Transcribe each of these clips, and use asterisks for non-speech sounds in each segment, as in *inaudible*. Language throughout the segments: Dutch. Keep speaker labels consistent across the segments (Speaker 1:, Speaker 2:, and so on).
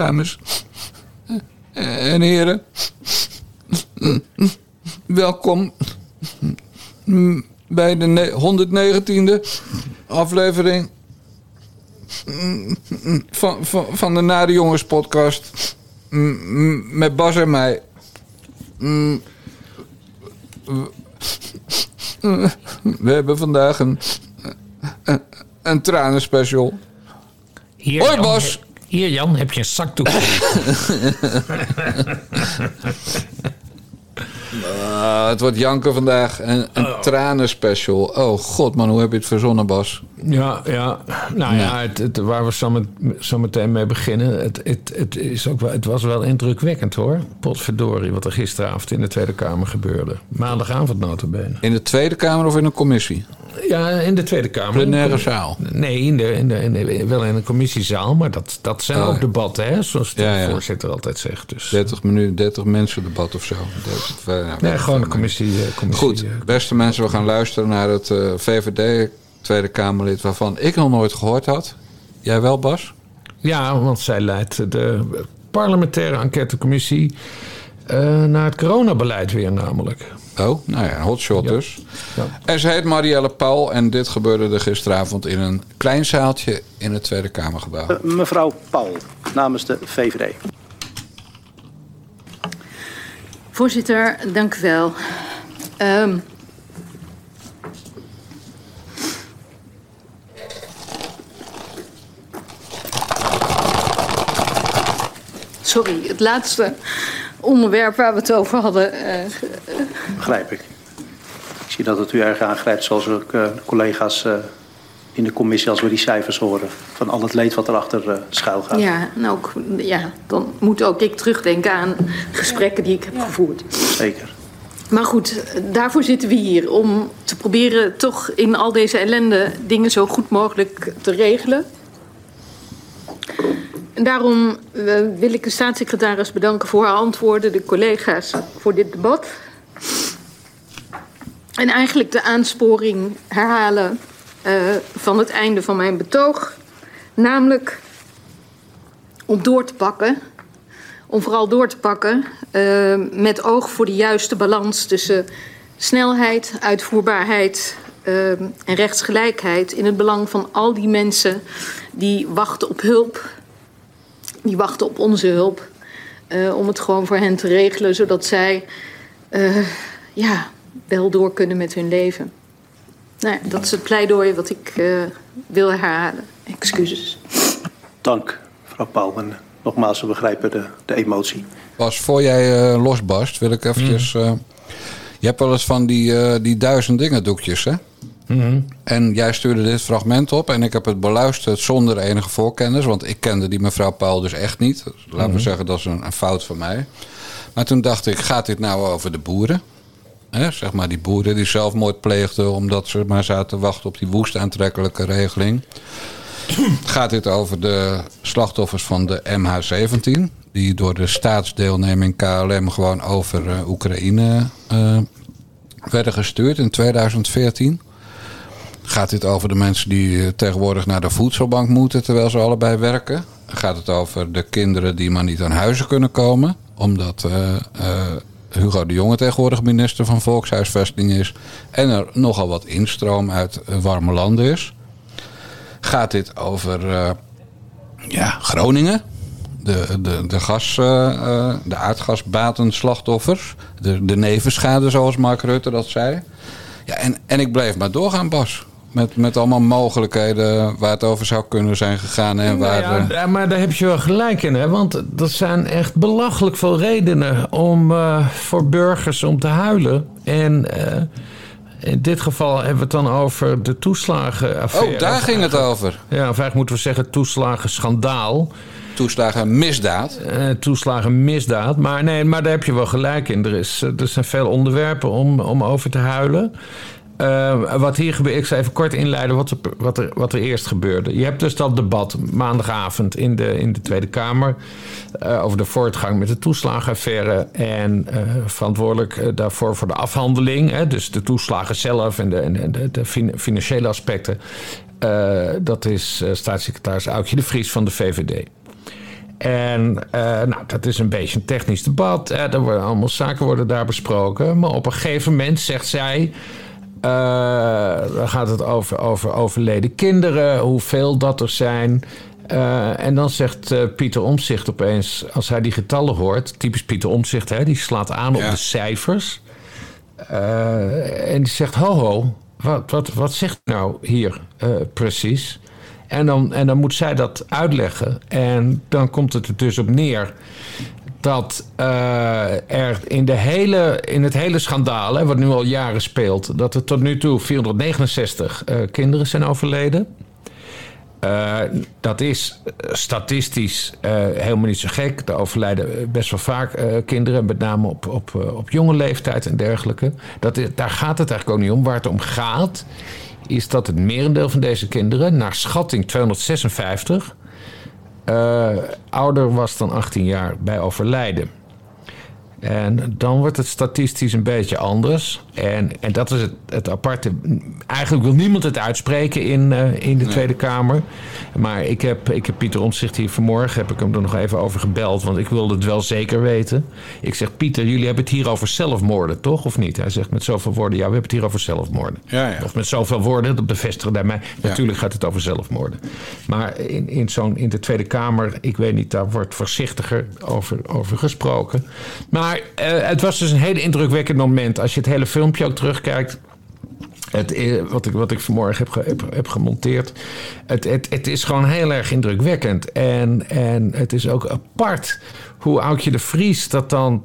Speaker 1: dames en heren. Welkom bij de 119e aflevering van, van, van de Nare Jongens podcast. Met Bas en mij. We hebben vandaag een, een, een tranenspecial. Hoi Bas.
Speaker 2: Hier Jan, heb je een zakdoek. *laughs* *laughs*
Speaker 1: Ah, het wordt janken vandaag. Een, een tranenspecial. Oh god man, hoe heb je het verzonnen Bas?
Speaker 2: ja, ja. Nou ja, het, het, waar we zo, met, zo meteen mee beginnen. Het, het, het, is ook wel, het was wel indrukwekkend hoor. Potverdorie, wat er gisteravond in de Tweede Kamer gebeurde. Maandagavond notabene.
Speaker 1: In de Tweede Kamer of in een commissie?
Speaker 2: Ja, in de Tweede Kamer.
Speaker 1: Plenaire zaal.
Speaker 2: Nee, in de, in de, in de- wel in een commissiezaal. Maar dat, dat zijn
Speaker 1: Oh,
Speaker 2: ook debatten, hè, zoals de
Speaker 1: Ja, ja.
Speaker 2: voorzitter altijd zegt. Dus,
Speaker 1: 30 minuten, 30 mensen debat of zo. 30, nou,
Speaker 2: nee, gewoon een commissie. eh, commissie
Speaker 1: Goed,
Speaker 2: eh,
Speaker 1: beste mensen, we gaan luisteren naar het eh, VVD Tweede Kamerlid waarvan ik nog nooit gehoord had. Jij wel, Bas?
Speaker 2: Ja, want zij leidt de parlementaire enquêtecommissie eh naar het coronabeleid weer namelijk.
Speaker 1: Oh, nou ja, hotshot dus.
Speaker 2: Ja.
Speaker 1: En ze heet Marielle Paul en dit gebeurde er gisteravond in een klein zaaltje in het Tweede Kamergebouw.
Speaker 3: Eh, Mevrouw Paul, namens de VVD.
Speaker 4: Voorzitter, dank u wel. Ehm, sorry, het laatste onderwerp waar we het over hadden. eh,
Speaker 3: Begrijp ik. Ik zie dat het u erg aangrijpt, zoals ook eh, collega's eh, in de commissie, als we die cijfers horen. Van al het leed wat erachter eh schuil gaat.
Speaker 4: ja, en ook, ja, dan moet ook ik terugdenken aan gesprekken die ik heb gevoerd.
Speaker 3: Zeker.
Speaker 4: Maar goed, daarvoor zitten we hier. Om te proberen toch in al deze ellende dingen zo goed mogelijk te regelen. En daarom eh, wil ik de staatssecretaris bedanken voor haar antwoorden, de collega's voor dit debat. En eigenlijk de aansporing herhalen van het einde van mijn betoog. Namelijk om door te pakken om vooral door te pakken eh, met oog voor de juiste balans tussen snelheid, uitvoerbaarheid eh, en rechtsgelijkheid in het belang van al die mensen die wachten op hulp, die wachten op onze hulp, eh, om het gewoon voor hen te regelen, zodat zij eh, ja, wel door kunnen met hun leven. Nou, ja, dat is het pleidooi wat ik eh, wil herhalen. Excuses.
Speaker 3: Dank, mevrouw Paul. En nogmaals, we begrijpen de, de emotie.
Speaker 1: Bas, voor jij eh, losbarst, wil ik eventjes... eh, je hebt wel eens van die, eh, die duizend dingen doekjes, hè? En jij stuurde dit fragment op en ik heb het beluisterd zonder enige voorkennis. Want ik kende die mevrouw Paul dus echt niet. Laten we zeggen, dat is een, een fout van mij. Maar toen dacht ik, gaat dit nou over de boeren? Zeg maar die boeren die zelfmoord pleegden omdat ze maar zaten te wachten op die woest aantrekkelijke regeling. Gaat dit over de slachtoffers van de MH17? Die door de staatsdeelneming KLM gewoon over eh, Oekraïne eh, werden gestuurd in 2014? Gaat dit over de mensen die eh, tegenwoordig naar de voedselbank moeten terwijl ze allebei werken? Gaat het over de kinderen die maar niet aan huizen kunnen komen? Omdat Hugo de Jonge tegenwoordig minister van Volkshuisvesting is. En er nogal wat instroom uit warme landen is. Gaat dit over eh, ja, Groningen? De, de, de, gas, eh, eh, de aardgasbatenslachtoffers. De, de nevenschade, zoals Mark Rutte dat zei. Ja, en, en ik bleef maar doorgaan, Bas. Met, met allemaal mogelijkheden waar het over zou kunnen zijn gegaan. En waar,
Speaker 2: Nou ja,
Speaker 1: eh,
Speaker 2: maar daar heb je wel gelijk in, hè? Want dat zijn echt belachelijk veel redenen om eh, voor burgers om te huilen. En eh, in dit geval hebben we het dan over de toeslagenaffaire.
Speaker 1: oh, daar ging het over.
Speaker 2: Ja, of eigenlijk moeten we zeggen toeslagenschandaal.
Speaker 1: Toeslagen misdaad.
Speaker 2: eh toeslagen misdaad. Maar nee, maar daar heb je wel gelijk in. Er, is, er zijn veel onderwerpen om, om over te huilen. Eh, wat hier gebeurt, ik zal even kort inleiden wat er, wat, er, wat er eerst gebeurde. Je hebt dus dat debat maandagavond in de, in de Tweede Kamer eh, over de voortgang met de toeslagenaffaire en eh, verantwoordelijk daarvoor voor de afhandeling, hè, dus de toeslagen zelf en de, en de, de fin- financiële aspecten. Dat is staatssecretaris Aukje de Vries van de VVD. En uh, nou, dat is een beetje een technisch debat. Uh, er worden allemaal zaken worden daar besproken. Maar op een gegeven moment zegt zij. Uh, dan gaat het over, over overleden kinderen, hoeveel dat er zijn. en dan zegt Pieter Omzicht opeens, als hij die getallen hoort, typisch Pieter Omzicht, hè, die slaat aan op de cijfers. en die zegt: Ho, ho, wat, wat, wat zegt nou hier precies? En dan, en dan moet zij dat uitleggen. En dan komt het er dus op neer dat uh, er in, de hele, in het hele schandaal, hè, wat nu al jaren speelt, dat er tot nu toe 469 uh, kinderen zijn overleden. Uh, dat is statistisch helemaal niet zo gek. Er overlijden best wel vaak kinderen, met name op, op, op jonge leeftijd en dergelijke. Dat daar gaat het eigenlijk ook niet om. Waar het om gaat, is dat het merendeel van deze kinderen, naar schatting 256, uh, ouder was dan 18 jaar bij overlijden. En dan wordt het statistisch een beetje anders. En, en dat is het, het aparte. Eigenlijk wil niemand het uitspreken in, uh, in de Tweede Kamer. Maar ik heb, ik heb Pieter Omtzigt hier vanmorgen... heb ik hem er nog even over gebeld. Want ik wilde het wel zeker weten. Ik zeg, Pieter, jullie hebben het hier over zelfmoorden, toch? Of niet? Hij zegt met zoveel woorden... ja, we hebben het hier over zelfmoorden.
Speaker 1: Ja, ja.
Speaker 2: Of met zoveel woorden, dat bevestigen bij mij. Natuurlijk gaat het over zelfmoorden. Maar in, in, zo'n, in de Tweede Kamer, ik weet niet... daar wordt voorzichtiger over, over gesproken. Maar uh, het was dus een hele indrukwekkend moment... als je het hele film filmpje ook terugkijkt. Het, wat, ik, wat ik vanmorgen heb, heb, gemonteerd. Het, het, het is gewoon heel erg indrukwekkend. En, en het is ook apart hoe Oudje de Vries dat dan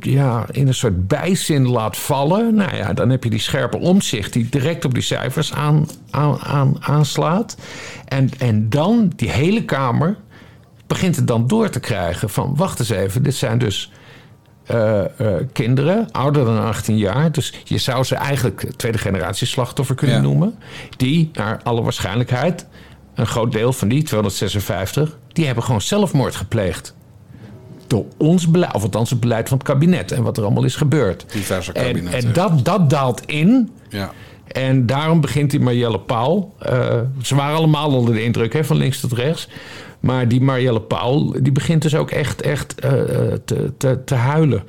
Speaker 2: ja, in een soort bijzin laat vallen. Nou ja, dan heb je die scherpe omzicht die direct op die cijfers aan, aan, aan, aanslaat. En, en dan die hele Kamer begint het dan door te krijgen van... wacht eens even, dit zijn dus uh, uh, kinderen, ouder dan 18 jaar. Dus je zou ze eigenlijk tweede generatie slachtoffer kunnen noemen. Die, naar alle waarschijnlijkheid, een groot deel van die 256, die hebben gewoon zelfmoord gepleegd. Door ons beleid, of althans het beleid van het kabinet en wat er allemaal is gebeurd.
Speaker 1: Diverse
Speaker 2: kabinetten. En, en dat, dat daalt in.
Speaker 1: Ja.
Speaker 2: En daarom begint die Marielle Paul. Uh, ze waren allemaal onder de indruk hè, van links tot rechts. Maar die Marielle Paul, die begint dus ook echt, echt uh, te, te, te huilen.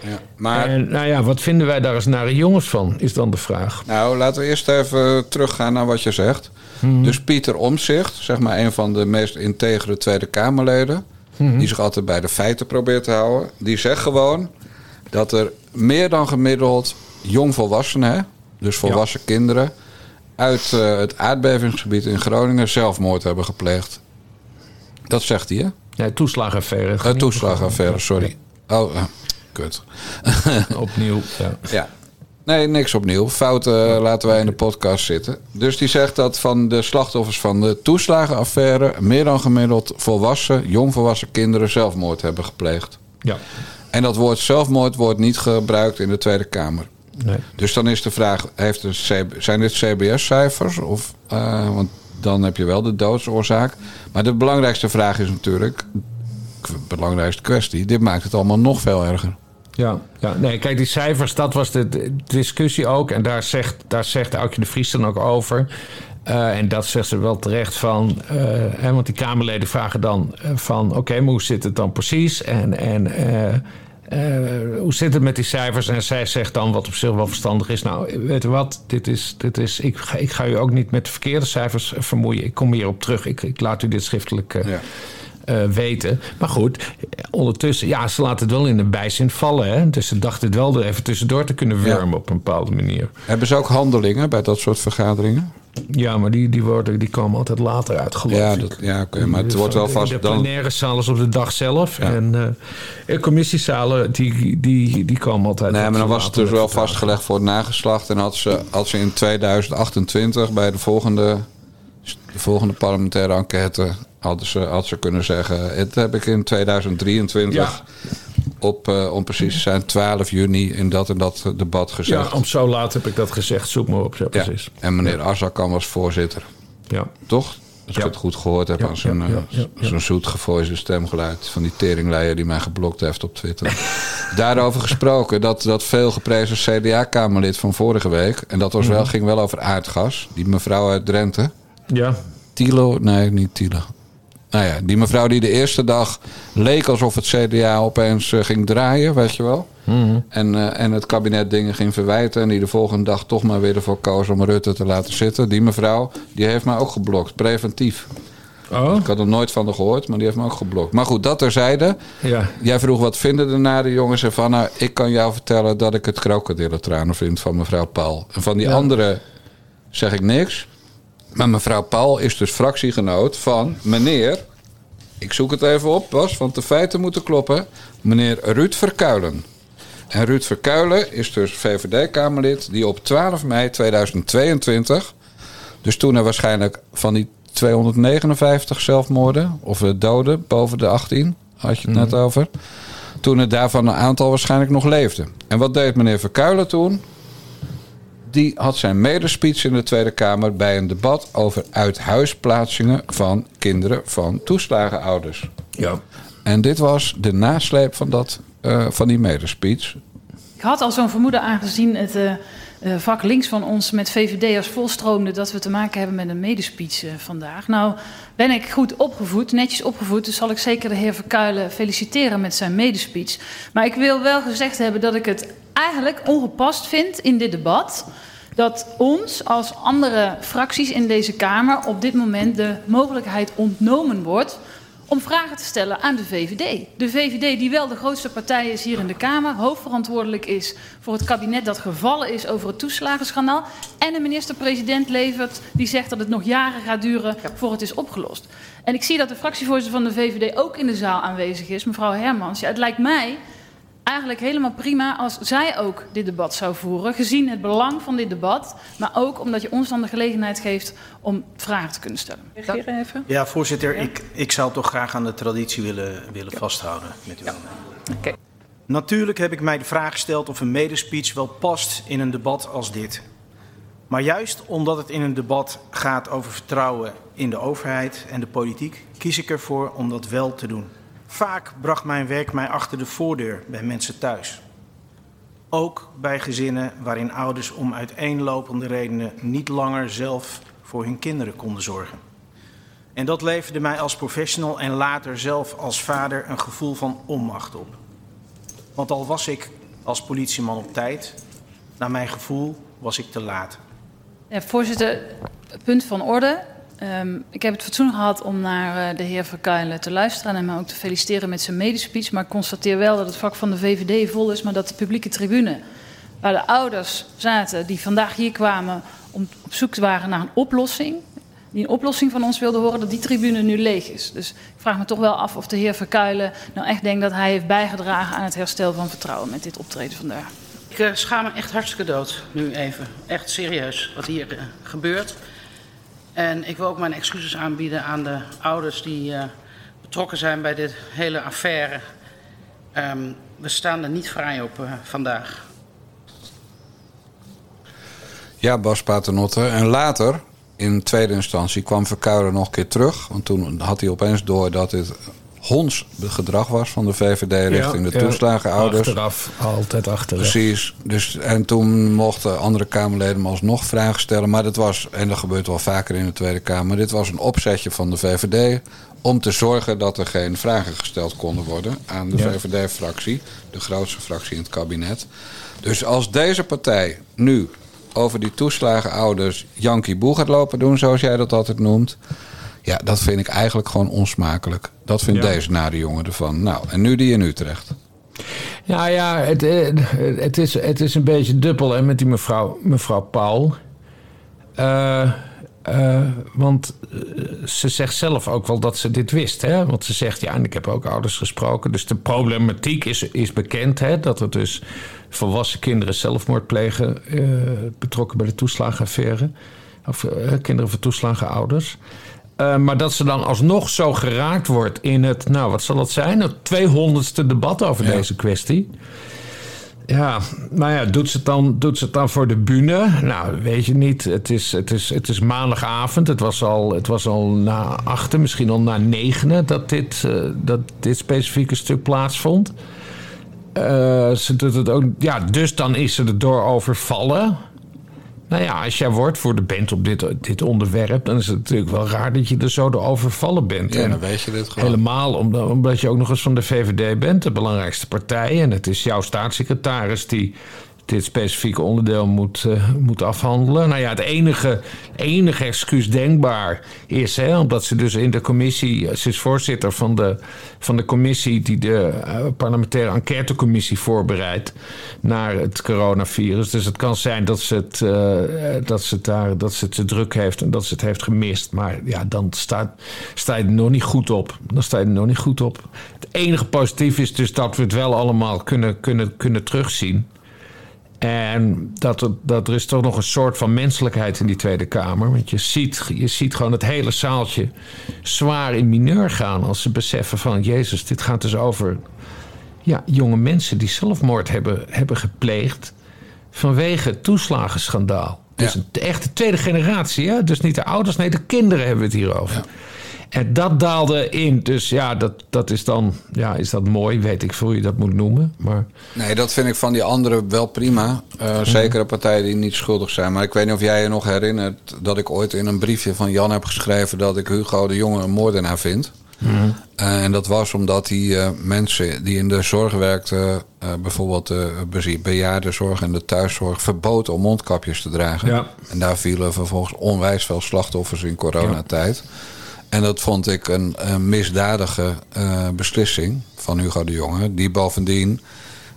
Speaker 1: Ja, maar...
Speaker 2: En nou ja, wat vinden wij daar als nare jongens van, is dan de vraag.
Speaker 1: Nou, laten we eerst even teruggaan naar wat je zegt. Hmm. Dus Pieter Omzicht, zeg maar een van de meest integere Tweede Kamerleden... Hmm. die zich altijd bij de feiten probeert te houden... die zegt gewoon dat er meer dan gemiddeld jongvolwassenen... dus volwassen ja. kinderen... uit uh, het aardbevingsgebied in Groningen zelfmoord hebben gepleegd. Dat zegt hij, hè?
Speaker 2: Ja, toeslagenaffaire.
Speaker 1: Uh, toeslagenaffaire, sorry. Oh, uh, kut. *laughs*
Speaker 2: opnieuw, ja.
Speaker 1: ja. Nee, niks opnieuw. Fouten uh, laten wij in de podcast zitten. Dus die zegt dat van de slachtoffers van de toeslagenaffaire... meer dan gemiddeld volwassen, jongvolwassen kinderen zelfmoord hebben gepleegd.
Speaker 2: Ja.
Speaker 1: En dat woord zelfmoord wordt niet gebruikt in de Tweede Kamer.
Speaker 2: Nee.
Speaker 1: Dus dan is de vraag, heeft een zijn dit CBS-cijfers? Of, uh, want dan heb je wel de doodsoorzaak. Maar de belangrijkste vraag is natuurlijk, belangrijkste kwestie, dit maakt het allemaal nog veel erger.
Speaker 2: Ja, ja, nee, kijk, die cijfers, dat was de, discussie ook. En daar zegt, daar zegt Aukje de Vries dan ook over. Uh, en dat zegt ze wel terecht van. Uh, hè, want die Kamerleden vragen dan uh, van: oké, maar hoe zit het dan precies? En, en hoe zit het met die cijfers? En zij zegt dan, wat op zich wel verstandig is... nou, weet je wat, dit is, dit is, ik, ga, ik ga u ook niet met de verkeerde cijfers vermoeien. Ik kom hierop terug. Ik, ik laat u dit schriftelijk uh, ja. Uh, weten. Maar goed, ondertussen... ja, ze laten het wel in de bijzin vallen. Hè? Dus ze dachten het wel er even tussendoor te kunnen wurmen... Ja. op een bepaalde manier.
Speaker 1: Hebben ze ook handelingen bij dat soort vergaderingen?
Speaker 2: Ja, maar die, die, worden, die komen altijd later uit, geloof
Speaker 1: ja. Dat, ja, oké, okay, maar het wordt wel vast...
Speaker 2: De plenaire zalen is op de dag zelf. Ja. En uh, commissiezalen, die, die, die komen altijd...
Speaker 1: Nee, maar dan was het dus wel vastgelegd voor het nageslacht. En had ze, had ze in 2028 bij de volgende, de volgende parlementaire enquête... Hadden ze, had ze kunnen zeggen, het heb ik in 2023... Ja op, uh, om precies te zijn, 12 juni in dat en dat debat gezegd.
Speaker 2: Ja, om zo laat heb ik dat gezegd. Zoek me op, ja, precies.
Speaker 1: Ja. En meneer Azarkan was voorzitter.
Speaker 2: Ja.
Speaker 1: Toch? Als ik het goed gehoord heb aan zijn, uh, zo'n zoet gevoelige stemgeluid van die teringleier die mij geblokt heeft op Twitter. *laughs* Daarover gesproken, dat, dat veel geprezen CDA-Kamerlid van vorige week, en dat was wel, ging wel over aardgas, die mevrouw uit Drenthe.
Speaker 2: Ja.
Speaker 1: Tilo, nee, niet Tilo. Nou ja, die mevrouw die de eerste dag leek alsof het CDA opeens eh, ging draaien, weet je wel. En, eh, en het kabinet dingen ging verwijten. En die de volgende dag toch maar weer ervoor koos om Rutte te laten zitten. Die mevrouw, die heeft mij ook geblokt, preventief.
Speaker 2: Oh?
Speaker 1: Ik had er nooit van gehoord, maar die heeft me ook geblokt. Maar goed, dat terzijde.
Speaker 2: Ja.
Speaker 1: Jij vroeg wat vinden de nare jongens ervan. Nou, ik kan jou vertellen dat ik het krokodillentranen vind van mevrouw Paul. En van die andere zeg ik niks. Maar mevrouw Paul is dus fractiegenoot van meneer... Ik zoek het even op, Bas, want de feiten moeten kloppen. Meneer Ruud Verkuilen. En Ruud Verkuilen is dus VVD-Kamerlid... die op 12 mei 2022... dus toen er waarschijnlijk van die 259 zelfmoorden... of eh, doden boven de 18, had je het net over... toen er daarvan een aantal waarschijnlijk nog leefde. En wat deed meneer Verkuilen toen? Die had zijn medespeech in de Tweede Kamer... bij een debat over uithuisplaatsingen van kinderen van toeslagenouders.
Speaker 2: Ja.
Speaker 1: En dit was de nasleep van, dat, eh, van die medespeech.
Speaker 5: Ik had al zo'n vermoeden aangezien het eh, eh, vak links van ons met VVD als volstroomde dat we te maken hebben met een medespeech eh, vandaag. Nou ben ik goed opgevoed, netjes opgevoed, dus zal ik zeker de heer Verkuilen feliciteren met zijn medespeech. Maar ik wil wel gezegd hebben dat ik het eigenlijk ongepast vind in dit debat dat ons als andere fracties in deze Kamer op dit moment de mogelijkheid ontnomen wordt om vragen te stellen aan de VVD. De VVD, die wel de grootste partij is hier in de Kamer, hoofdverantwoordelijk is voor het kabinet dat gevallen is over het toeslagenschandaal. En een minister-president levert die zegt dat het nog jaren gaat duren voor het is opgelost. En ik zie dat de fractievoorzitter van de VVD ook in de zaal aanwezig is, mevrouw Hermans. Ja, het lijkt mij eigenlijk helemaal prima als zij ook dit debat zou voeren, gezien het belang van dit debat, maar ook omdat je ons dan de gelegenheid geeft om vragen te kunnen stellen. Reageren even?
Speaker 3: Ja, voorzitter, Ik, ik zou toch graag aan de traditie willen, willen vasthouden met u.
Speaker 5: Oké.
Speaker 3: Natuurlijk heb ik mij de vraag gesteld of een medespeech wel past in een debat als dit. Maar juist omdat het in een debat gaat over vertrouwen in de overheid en de politiek, kies ik ervoor om dat wel te doen. Vaak bracht mijn werk mij achter de voordeur bij mensen thuis. Ook bij gezinnen waarin ouders om uiteenlopende redenen niet langer zelf voor hun kinderen konden zorgen. En dat leverde mij als professional en later zelf als vader een gevoel van onmacht op. Want al was ik als politieman op tijd, naar mijn gevoel was ik te laat.
Speaker 5: Ja, voorzitter, punt van orde. Um, ik heb het fatsoen gehad om naar uh, de heer Verkuilen te luisteren en hem ook te feliciteren met zijn medespeech. Maar ik constateer wel dat het vak van de VVD vol is, maar dat de publieke tribune, waar de ouders zaten die vandaag hier kwamen om op zoek waren naar een oplossing, die een oplossing van ons wilden horen, dat die tribune nu leeg is. Dus ik vraag me toch wel af of de heer Verkuilen nou echt denkt dat hij heeft bijgedragen aan het herstel van vertrouwen met dit optreden vandaag.
Speaker 6: Ik uh, schaam me echt hartstikke dood, nu even. Echt serieus, wat hier uh, gebeurt. En ik wil ook mijn excuses aanbieden aan de ouders die uh, betrokken zijn bij dit hele affaire. Um, we staan er niet vrij op uh, vandaag.
Speaker 1: Ja, Bas Paternotte. En later, in tweede instantie, kwam Verkuilen nog een keer terug. Want toen had hij opeens door dat dit honds gedrag was van de VVD richting
Speaker 2: Ja,
Speaker 1: de toeslagenouders.
Speaker 2: Achteraf, altijd achteraf.
Speaker 1: Precies. Dus, en toen mochten andere Kamerleden me alsnog vragen stellen. Maar dat was, en dat gebeurt wel vaker in de Tweede Kamer... dit was een opzetje van de VVD... om te zorgen dat er geen vragen gesteld konden worden... aan de
Speaker 2: Ja.
Speaker 1: VVD-fractie, de grootste fractie in het kabinet. Dus als deze partij nu over die toeslagenouders... Yankee Boe gaat lopen doen, zoals jij dat altijd noemt... ja, dat vind ik eigenlijk gewoon onsmakelijk. Dat vindt
Speaker 2: Ja.
Speaker 1: deze nare jongen ervan. Nou, en nu die in Utrecht.
Speaker 2: Ja, ja, het, eh, het, is, het is een beetje dubbel hè, met die mevrouw, mevrouw Paul. Eh, eh, want ze zegt zelf ook wel dat ze dit wist. Hè? Want ze zegt, ja, en ik heb ook ouders gesproken. Dus de problematiek is, is bekend. Hè? Dat er dus volwassen kinderen zelfmoord plegen... betrokken bij de toeslagenaffaire. Of kinderen van toeslagenouders. Eh, maar dat ze dan alsnog zo geraakt wordt in het, nou wat zal het zijn, het 200ste debat over
Speaker 1: Ja.
Speaker 2: deze kwestie. Ja, nou ja, doet ze, het dan, doet ze het dan voor de bühne? Nou, weet je niet. Het is, het is, het is maandagavond. Het was, al, het was al na achten, misschien al na negenen... dat dit, eh, dat dit specifieke stuk plaatsvond. Eh, ze doet het ook, ja, dus dan is ze er door overvallen. Nou ja, als jij woordvoerder bent op dit, dit onderwerp, dan is het natuurlijk wel raar dat je er zo door overvallen bent.
Speaker 1: Ja,
Speaker 2: En
Speaker 1: dan weet je dit gewoon.
Speaker 2: Helemaal omdat, omdat je ook nog eens van de VVD bent, de belangrijkste partij. En het is jouw staatssecretaris die dit specifieke onderdeel moet, eh, moet afhandelen. Nou ja, het enige, enige excuus denkbaar is, hè, omdat ze dus in de commissie, ze is voorzitter van de, van de commissie die de eh, parlementaire enquêtecommissie voorbereidt naar het coronavirus. Dus het kan zijn dat ze het, eh, dat ze daar dat ze te druk heeft en dat ze het heeft gemist. Maar ja, dan staat, sta je er nog niet goed op. Dan sta je er nog niet goed op. Het enige positief is dus dat we het wel allemaal kunnen, kunnen, kunnen terugzien. En dat, er- dat er is toch nog een soort van menselijkheid in die Tweede Kamer. Want je ziet, je ziet gewoon het hele zaaltje zwaar in mineur gaan. Als ze beseffen van, Jezus, dit gaat dus over ja, jonge mensen die zelfmoord hebben, hebben gepleegd. vanwege het toeslagenschandaal. Dus
Speaker 1: Ja.
Speaker 2: een echte tweede generatie, hè? dus niet de ouders, nee, de kinderen hebben we het hier over. En dat daalde in. Dus ja, dat, dat is dan ja, is dat mooi, weet ik hoe je dat moet noemen. Maar
Speaker 1: Nee, dat vind ik van die anderen wel prima. Eh, Zeker de partijen die niet schuldig zijn. Maar ik weet niet of jij je nog herinnert dat ik ooit in een briefje van Jan heb geschreven dat ik Hugo de Jonge een moordenaar vind. Eh, en dat was omdat die eh, mensen die in de zorg werkten, bijvoorbeeld de be- bejaardenzorg en de thuiszorg, verboden om mondkapjes te dragen.
Speaker 2: Ja.
Speaker 1: En daar vielen vervolgens onwijs veel slachtoffers in coronatijd. En dat vond ik een, een misdadige eh, beslissing van Hugo de Jonge. Die bovendien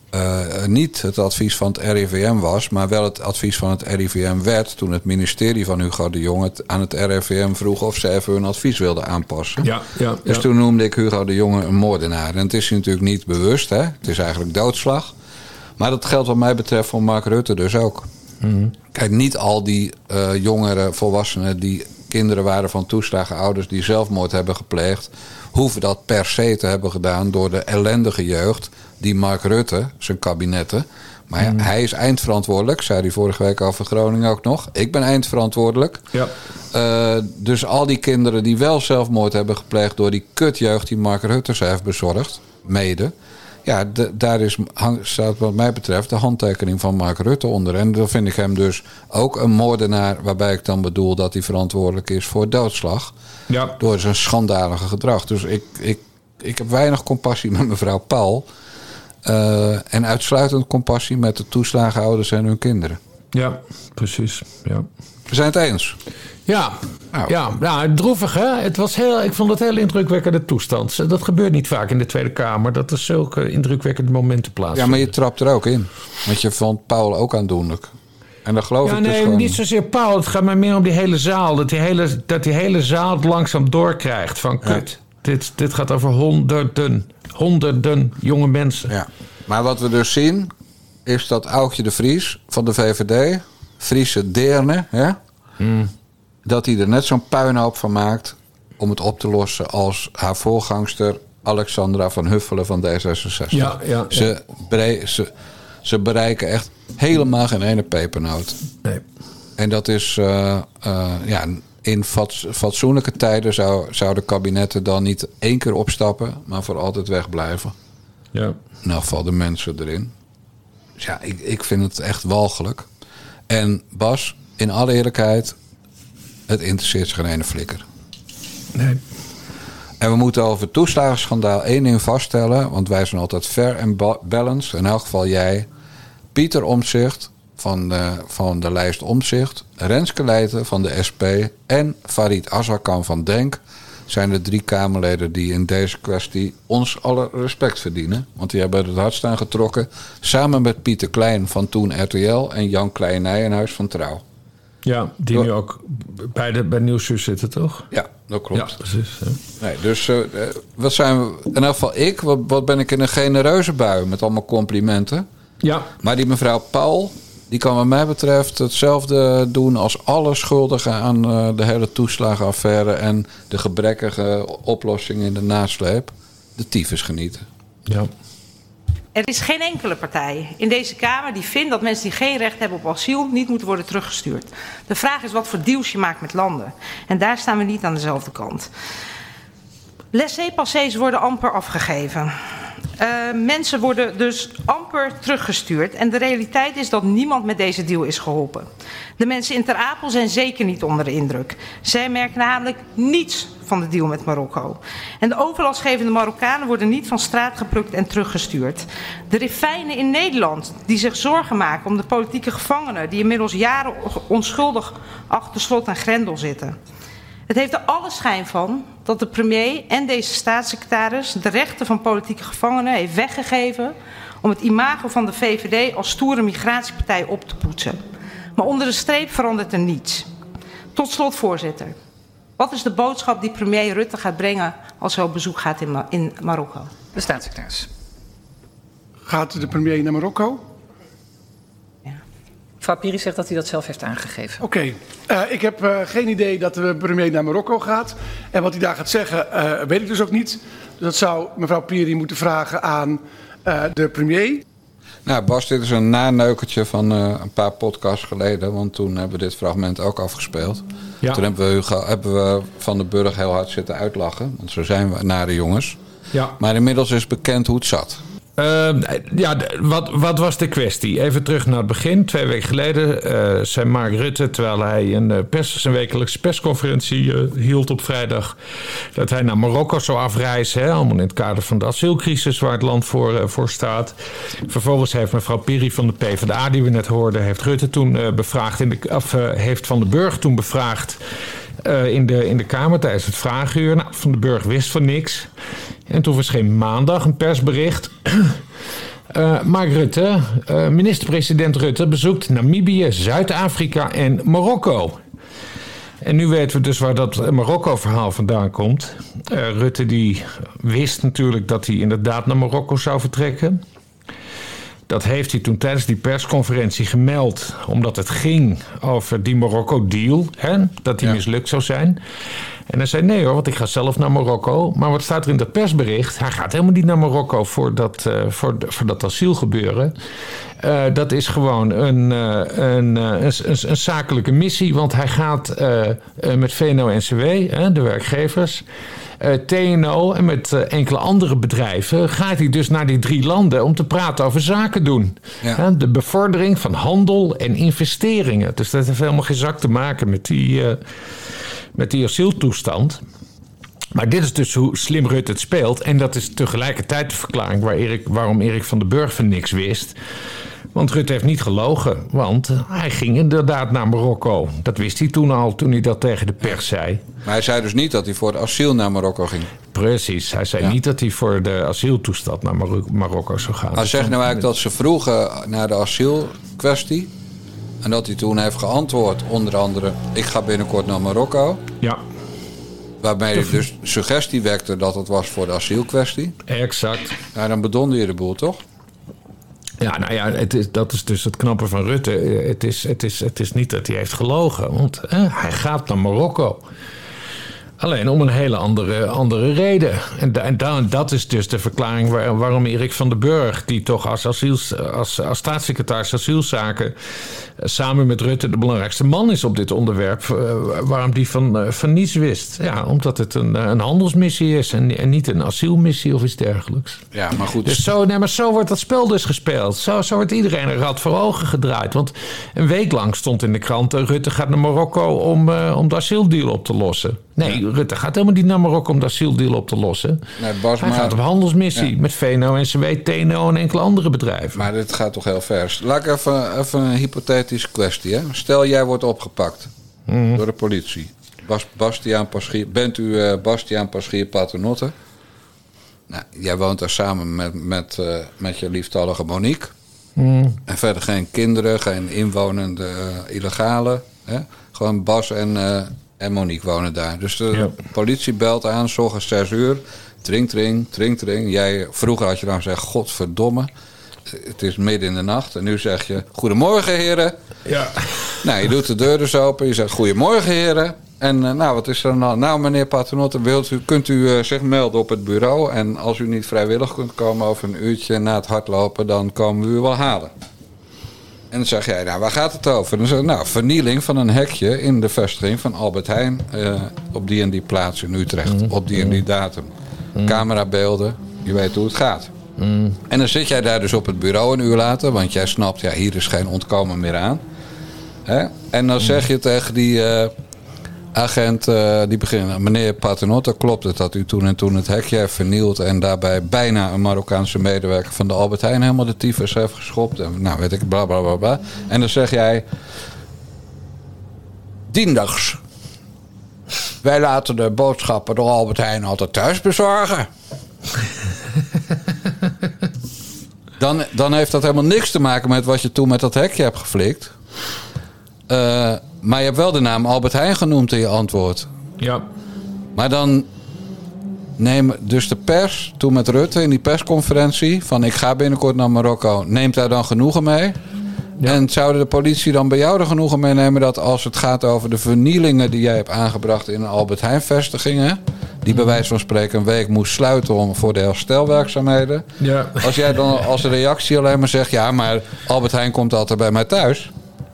Speaker 1: eh, niet het advies van het RIVM was, maar wel het advies van het RIVM werd toen het ministerie van Hugo de Jonge het aan het RIVM vroeg of ze even hun advies wilden aanpassen.
Speaker 2: ja, ja,
Speaker 1: Dus toen noemde ik Hugo de Jonge een moordenaar. En het is natuurlijk niet bewust, hè? het is eigenlijk doodslag. Maar dat geldt wat mij betreft voor Mark Rutte dus ook. Kijk, niet al die eh, jongere volwassenen die kinderen waren van toeslagen ouders die zelfmoord hebben gepleegd, hoeven dat per se te hebben gedaan door de ellendige jeugd die Mark Rutte, zijn kabinetten. Maar ja, hij is eindverantwoordelijk, zei hij vorige week over Groningen ook nog. Ik ben eindverantwoordelijk.
Speaker 2: Ja.
Speaker 1: Eh, dus al die kinderen die wel zelfmoord hebben gepleegd door die kutjeugd die Mark Rutte ze heeft bezorgd, mede. Ja, daar is, hang- staat wat mij betreft de handtekening van Mark Rutte onder. En dan vind ik hem dus ook een moordenaar, waarbij ik dan bedoel dat hij verantwoordelijk is voor doodslag.
Speaker 2: ja.
Speaker 1: Door zijn schandalige gedrag. Dus ik, ik, ik heb weinig compassie met mevrouw Paul. eh, en uitsluitend compassie met de toeslagenouders en hun kinderen.
Speaker 2: ja, precies. Ja.
Speaker 1: We zijn het eens.
Speaker 2: Ja,
Speaker 1: Nou.
Speaker 2: ja, ja, droevig hè. Het was heel, ik vond het heel indrukwekkende toestand. Dat gebeurt niet vaak in de Tweede Kamer. Dat er zulke indrukwekkende momenten
Speaker 1: Ja,
Speaker 2: plaatsvinden.
Speaker 1: maar je trapt er ook in. Want je vond Paul ook aandoenlijk. En dan geloof
Speaker 2: Ja,
Speaker 1: ik dus
Speaker 2: nee,
Speaker 1: gewoon...
Speaker 2: niet zozeer Paul. Het gaat mij meer om die hele zaal. Dat die hele, dat die hele zaal het langzaam doorkrijgt. Van kut, dit, dit gaat over honderden, honderden jonge mensen.
Speaker 1: Ja. Maar wat we dus zien, is dat Aukje de Vries van de VVD... Friese Deerne, hè?
Speaker 2: Hmm.
Speaker 1: dat hij er net zo'n puinhoop van maakt... om het op te lossen als haar voorgangster... Alexandra van Huffelen van D66.
Speaker 2: Ja, ja,
Speaker 1: Ze, ze, ze bereiken echt helemaal geen ene pepernoot.
Speaker 2: Nee.
Speaker 1: En dat is, eh, eh, ja, in fats- fatsoenlijke tijden zou, zouden kabinetten dan niet één keer opstappen, maar voor altijd wegblijven.
Speaker 2: Ja.
Speaker 1: Geval de mensen erin. Dus ja, ik, ik vind het echt walgelijk. En Bas, in alle eerlijkheid, het interesseert zich geen ene flikker.
Speaker 2: Nee.
Speaker 1: En we moeten over toeslagenschandaal één ding vaststellen, want wij zijn altijd fair en ba- balanced. In elk geval jij, Pieter Omzicht van de, van de lijst Omzicht, Renske Leijten van de SP en Farid Azarkan van Denk zijn de drie Kamerleden die in deze kwestie ons alle respect verdienen. Want die hebben het hardst aan getrokken, samen met Pieter Klein van toen RTL en Jan Klein Nijenhuis van Trouw.
Speaker 2: Ja, die nu ook bij, de, bij Nieuwsuur zitten, toch?
Speaker 1: Ja, dat klopt.
Speaker 2: Ja, precies. ja.
Speaker 1: Nee, dus eh, eh, wat zijn we, in elk geval ik, wat, wat ben ik in een genereuze bui met allemaal complimenten.
Speaker 2: Ja,
Speaker 1: Maar die mevrouw Paul, die kan wat mij betreft hetzelfde doen als alle schuldigen aan eh, de hele toeslagenaffaire en de gebrekkige oplossing in de nasleep. De tyfus genieten.
Speaker 2: ja.
Speaker 7: Er is geen enkele partij in deze Kamer die vindt dat mensen die geen recht hebben op asiel niet moeten worden teruggestuurd. De vraag is wat voor deals je maakt met landen. En daar staan we niet aan dezelfde kant. Laissez-passés worden amper afgegeven. Uh, mensen worden dus amper teruggestuurd. En de realiteit is dat niemand met deze deal is geholpen. De mensen in Ter Apel zijn zeker niet onder de indruk. Zij merken namelijk niets van de deal met Marokko. En de overlastgevende Marokkanen worden niet van straat geplukt en teruggestuurd. De rifijnen in Nederland die zich zorgen maken om de politieke gevangenen... die inmiddels jaren onschuldig achter slot en grendel zitten... Het heeft er alle schijn van dat de premier en deze staatssecretaris de rechten van politieke gevangenen heeft weggegeven om het imago van de VVD als stoere migratiepartij op te poetsen. Maar onder de streep verandert er niets. Tot slot, voorzitter. Wat is de boodschap die premier Rutte gaat brengen als hij op bezoek gaat in, in Marokko?
Speaker 8: De staatssecretaris.
Speaker 9: Gaat de premier naar Marokko?
Speaker 8: Mevrouw Piri zegt dat hij dat zelf heeft aangegeven.
Speaker 9: Oké, okay. uh, ik heb uh, geen idee dat de premier naar Marokko gaat. En wat hij daar gaat zeggen, uh, weet ik dus ook niet. Dus dat zou mevrouw Piri moeten vragen aan de premier.
Speaker 1: Nou, Bas, dit is een naneukertje van een paar podcasts geleden. Want toen hebben we dit fragment ook afgespeeld. Ja. Toen hebben we, hebben we Van de Burg heel hard zitten uitlachen. Want zo zijn we nare jongens. Ja. Maar inmiddels is bekend hoe het zat.
Speaker 2: Uh, ja, wat, wat, was de kwestie? Even terug naar het begin. Twee weken geleden uh, zei Mark Rutte, terwijl hij een uh, pers, wekelijkse persconferentie hield op vrijdag, dat hij naar Marokko zou afreizen. Hè, allemaal in het kader van de asielcrisis waar het land voor, voor staat. Vervolgens heeft mevrouw Piri van de PvdA, die we net hoorden, heeft Rutte toen bevraagd, in de, of heeft Van de Burg toen bevraagd. In, de, in de Kamer tijdens het vragenuur. Nou, van de Burg wist van niks. En toen verscheen maandag een persbericht. *clears throat* Uh, Mark Rutte, uh, minister-president Rutte, bezoekt Namibië, Zuid-Afrika en Marokko. En nu weten we dus waar dat Marokko-verhaal vandaan komt. Rutte die wist natuurlijk dat hij inderdaad naar Marokko zou vertrekken. Dat heeft hij toen tijdens die persconferentie gemeld, omdat het ging over die Marokko-deal, dat die ja. mislukt zou zijn. En hij zei: Nee hoor, want ik ga zelf naar Marokko. Maar wat staat er in dat persbericht? Hij gaat helemaal niet naar Marokko voor dat, uh, voor, voor dat asielgebeuren. Uh, dat is gewoon een, uh, een, een, een, zakelijke missie, want hij gaat met VNO-NCW, de werkgevers. TNO en met enkele andere bedrijven gaat hij dus naar die drie landen om te praten over zaken doen. Ja. de bevordering van handel en investeringen. Dus dat heeft helemaal geen zak te maken met die met die asieltoestand. Maar dit is dus hoe slim Rutte het speelt. En dat is tegelijkertijd de verklaring waar Erik, waarom Erik van den Burg van niks wist. Want Rutte heeft niet gelogen, want hij ging inderdaad naar Marokko. Dat wist hij toen al, toen hij dat tegen de pers zei.
Speaker 1: Maar hij zei dus niet dat hij voor het asiel naar Marokko ging.
Speaker 2: Precies, hij zei niet dat hij voor de asieltoestand naar Marokko zou gaan.
Speaker 1: Hij zegt nou eigenlijk dat ze vroegen naar de asielkwestie. En dat hij toen heeft geantwoord, onder andere: Ik ga binnenkort naar Marokko.
Speaker 2: Ja.
Speaker 1: Waarbij hij dus suggestie wekte dat het was voor de asielkwestie.
Speaker 2: Exact.
Speaker 1: Ja, dan bedonde je de boel, toch?
Speaker 2: Ja, nou ja, het is, dat is dus het knappe van Rutte. Het is, het is, het is niet dat hij heeft gelogen, want hij gaat naar Marokko. Alleen om een hele andere, andere reden. En, en, dat is dus de verklaring waar, waarom Erik van den Burg, die toch als, asiels, als, als staatssecretaris asielzaken samen met Rutte de belangrijkste man is op dit onderwerp, uh, waarom die van, uh, van niets wist. Ja, omdat het een, een handelsmissie is en, en, niet een asielmissie of iets dergelijks.
Speaker 1: Ja, maar goed.
Speaker 2: Dus zo, nee, maar zo wordt dat spel dus gespeeld. Zo, zo wordt iedereen een rad voor ogen gedraaid. Want een week lang stond in de krant: Rutte gaat naar Marokko om, uh, om de asieldeal op te lossen. Nee, Rutte gaat helemaal niet naar Marokko om de asieldeal op te lossen. Nee, Bas, Hij maar... gaat op handelsmissie met VNO, NCW, TNO en enkele andere bedrijven.
Speaker 1: Maar dit gaat toch heel ver. Laat ik even, even een hypothetische kwestie. Hè? Stel, jij wordt opgepakt mm. door de politie. Bas, Bastiaan Paschier, bent u uh, Bastiaan Paschier Paternotte? Nou, jij woont daar samen met, met, uh, met je lieftallige Monique. Mm. En verder geen kinderen, geen inwonende uh, illegale. Hè? Gewoon Bas en en Monique wonen daar. Dus de politie belt aan, s ochtends 6 uur. Tring, tring, tring, tring. Jij, vroeger had je dan gezegd, godverdomme. Het is midden in de nacht. En nu zeg je, goedemorgen heren.
Speaker 2: Ja.
Speaker 1: Nou, je doet de deur dus open. Je zegt, goedemorgen heren. En uh, nou, wat is er nou? Nou, meneer Paternotte, wilt u, kunt u uh, zich melden op het bureau. En als u niet vrijwillig kunt komen over een uurtje na het hardlopen... dan komen we u wel halen. En dan zeg jij, nou, waar gaat het over? Dan zeg ik, nou, vernieling van een hekje in de vestiging van Albert Heijn uh, op die en die plaats in Utrecht, mm. op die en die datum. Mm. Camerabeelden, je weet hoe het gaat. En dan zit jij daar dus op het bureau een uur later, want jij snapt, ja, hier is geen ontkomen meer aan. Hè? En dan zeg je tegen die eh, agent, eh, die begint, meneer Paternotte, klopt het dat u toen en toen het hekje heeft vernield en daarbij bijna een Marokkaanse medewerker van de Albert Heijn helemaal de tyfus heeft geschopt en nou weet ik, bla bla bla bla. En dan zeg jij, diendags. Wij laten de boodschappen door Albert Heijn altijd thuis bezorgen. *laughs* Dan, dan heeft dat helemaal niks te maken met wat je toen met dat hekje hebt geflikt. Eh, maar je hebt wel de naam Albert Heijn genoemd in je antwoord.
Speaker 2: Ja.
Speaker 1: Maar dan neem dus de pers, toen met Rutte in die persconferentie... van ik ga binnenkort naar Marokko, neemt daar dan genoegen mee? En zouden de politie dan bij jou er genoegen mee nemen... dat als het gaat over de vernielingen die jij hebt aangebracht in Albert Heijn vestigingen... die bij wijze van spreken een week moest sluiten om voor de herstelwerkzaamheden...
Speaker 2: Ja.
Speaker 1: als jij dan als reactie alleen maar zegt... ja, maar Albert Heijn komt altijd bij mij thuis...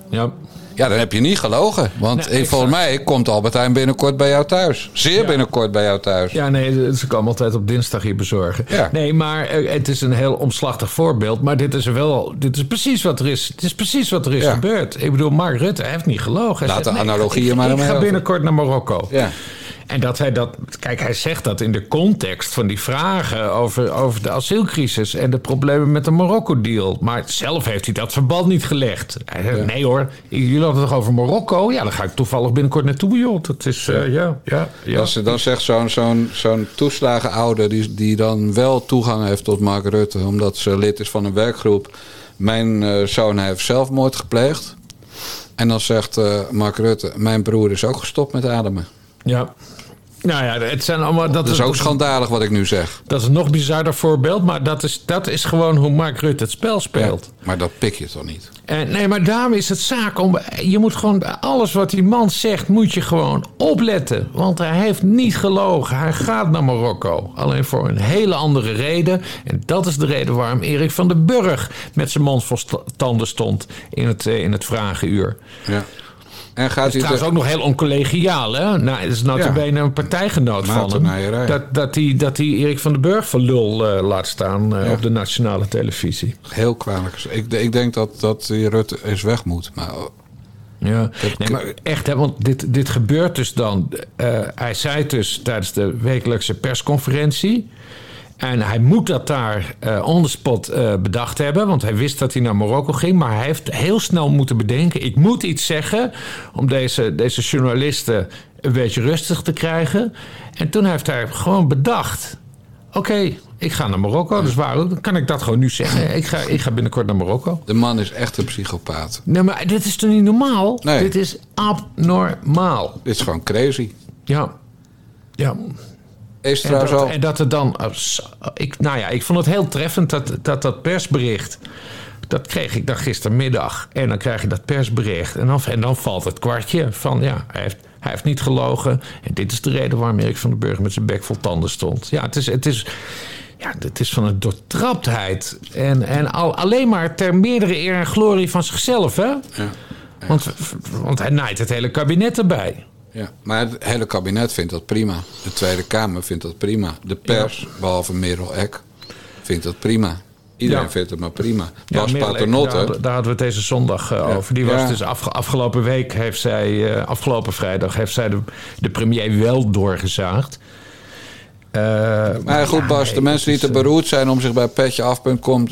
Speaker 2: Ja.
Speaker 1: Ja, dan heb je niet gelogen. Want
Speaker 2: Nee,
Speaker 1: volgens mij komt Albert Heijn binnenkort bij jou thuis. Zeer binnenkort bij jou thuis.
Speaker 2: Ja, nee, ze komen altijd op dinsdag hier bezorgen.
Speaker 1: Ja.
Speaker 2: Nee, maar eh, het is een heel omslachtig voorbeeld. Maar dit is wel, dit is precies wat er is. Het is precies wat er is
Speaker 1: Ja.
Speaker 2: gebeurd. Ik bedoel, Mark Rutte heeft niet gelogen. Hij
Speaker 1: Laat
Speaker 2: zegt,
Speaker 1: de
Speaker 2: nee,
Speaker 1: analogieën
Speaker 2: ik,
Speaker 1: maar
Speaker 2: Ik
Speaker 1: ermee
Speaker 2: ga binnenkort naar Marokko.
Speaker 1: Ja.
Speaker 2: En dat hij dat, kijk, hij zegt dat in de context van die vragen over, over de asielcrisis en de problemen met de Marokko-deal. Maar zelf heeft hij dat verband niet gelegd. Hij zegt, nee hoor, jullie hadden het toch over Marokko? Ja, dan ga ik toevallig binnenkort naartoe, joh. Dat is, eh, ja, ja, ja.
Speaker 1: Dan, dan zegt zo'n zo'n zo'n toeslagenouder... Die, die dan wel toegang heeft tot Mark Rutte... omdat ze lid is van een werkgroep... mijn eh, zoon heeft zelfmoord gepleegd. En dan zegt eh, Mark Rutte... mijn broer is ook gestopt met ademen.
Speaker 2: Ja. Nou ja, het zijn allemaal. Dat,
Speaker 1: Dat is ook schandalig wat ik nu zeg.
Speaker 2: Dat is een nog bizarder voorbeeld, maar dat is, dat is gewoon hoe Mark Rutte het spel speelt.
Speaker 1: Maar dat pik je toch niet?
Speaker 2: En, nee, maar daarom is het zaak om. Je moet gewoon alles wat die man zegt, moet je gewoon opletten. Want hij heeft niet gelogen. Hij gaat naar Marokko. Alleen voor een hele andere reden. En dat is de reden waarom Erik van den Burg met zijn mond vol tanden stond in het, eh, in het vragenuur.
Speaker 1: Ja. En
Speaker 2: Dat
Speaker 1: gaat
Speaker 2: is ook nog heel oncollegiaal, hè? Nou, het is notabene een partijgenoot van hem. Dat, dat, hij, dat hij Erik van den Burg voor lul eh, laat staan eh, op de nationale televisie.
Speaker 1: Heel kwalijk. Ik, ik denk dat, dat die Rutte eens weg moet. Maar
Speaker 2: Ja, nee, maar echt, hè, want dit, dit gebeurt dus dan. eh, hij zei dus tijdens de wekelijkse persconferentie. En hij moet dat daar eh on the spot eh, bedacht hebben. Want hij wist dat hij naar Marokko ging. Maar hij heeft heel snel moeten bedenken: ik moet iets zeggen. om deze, deze journalisten een beetje rustig te krijgen. En toen heeft hij gewoon bedacht: oké, ik ga naar Marokko. Dus waarom dan kan ik dat gewoon nu zeggen? Ik ga, ik ga binnenkort naar Marokko.
Speaker 1: de man is echt een psychopaat.
Speaker 2: Nee, maar dit is toch niet normaal?
Speaker 1: Nee.
Speaker 2: Dit is abnormaal.
Speaker 1: Dit is gewoon crazy.
Speaker 2: Ja. Ja.
Speaker 1: Is
Speaker 2: En dat,
Speaker 1: al...
Speaker 2: en dat er dan. oh, zo, Ik, nou ja, ik vond het heel treffend dat dat, dat persbericht. Dat kreeg ik dan gistermiddag. En dan krijg je dat persbericht. En dan, en dan valt het kwartje van ja, hij heeft, hij heeft niet gelogen. En dit is de reden waarom Erik van den Burg met zijn bek vol tanden stond. Ja, het is. Het is ja, het is van een doortraptheid. En, en al, alleen maar ter meerdere eer en glorie van zichzelf, hè? Want, want hij naait het hele kabinet erbij.
Speaker 1: Ja, maar het hele kabinet vindt dat prima. De Tweede Kamer vindt dat prima. De pers, behalve Merel Eck, vindt dat prima. Iedereen
Speaker 2: Ja.
Speaker 1: vindt het maar prima. Bas Paternotte...
Speaker 2: Daar, daar hadden we het deze zondag eh, over. Die was dus afge- afgelopen week heeft zij, eh, afgelopen vrijdag, heeft zij de, de premier wel doorgezaagd. Eh,
Speaker 1: Maar goed, Bas, de mensen die te beroerd zijn om zich bij petjeaf.com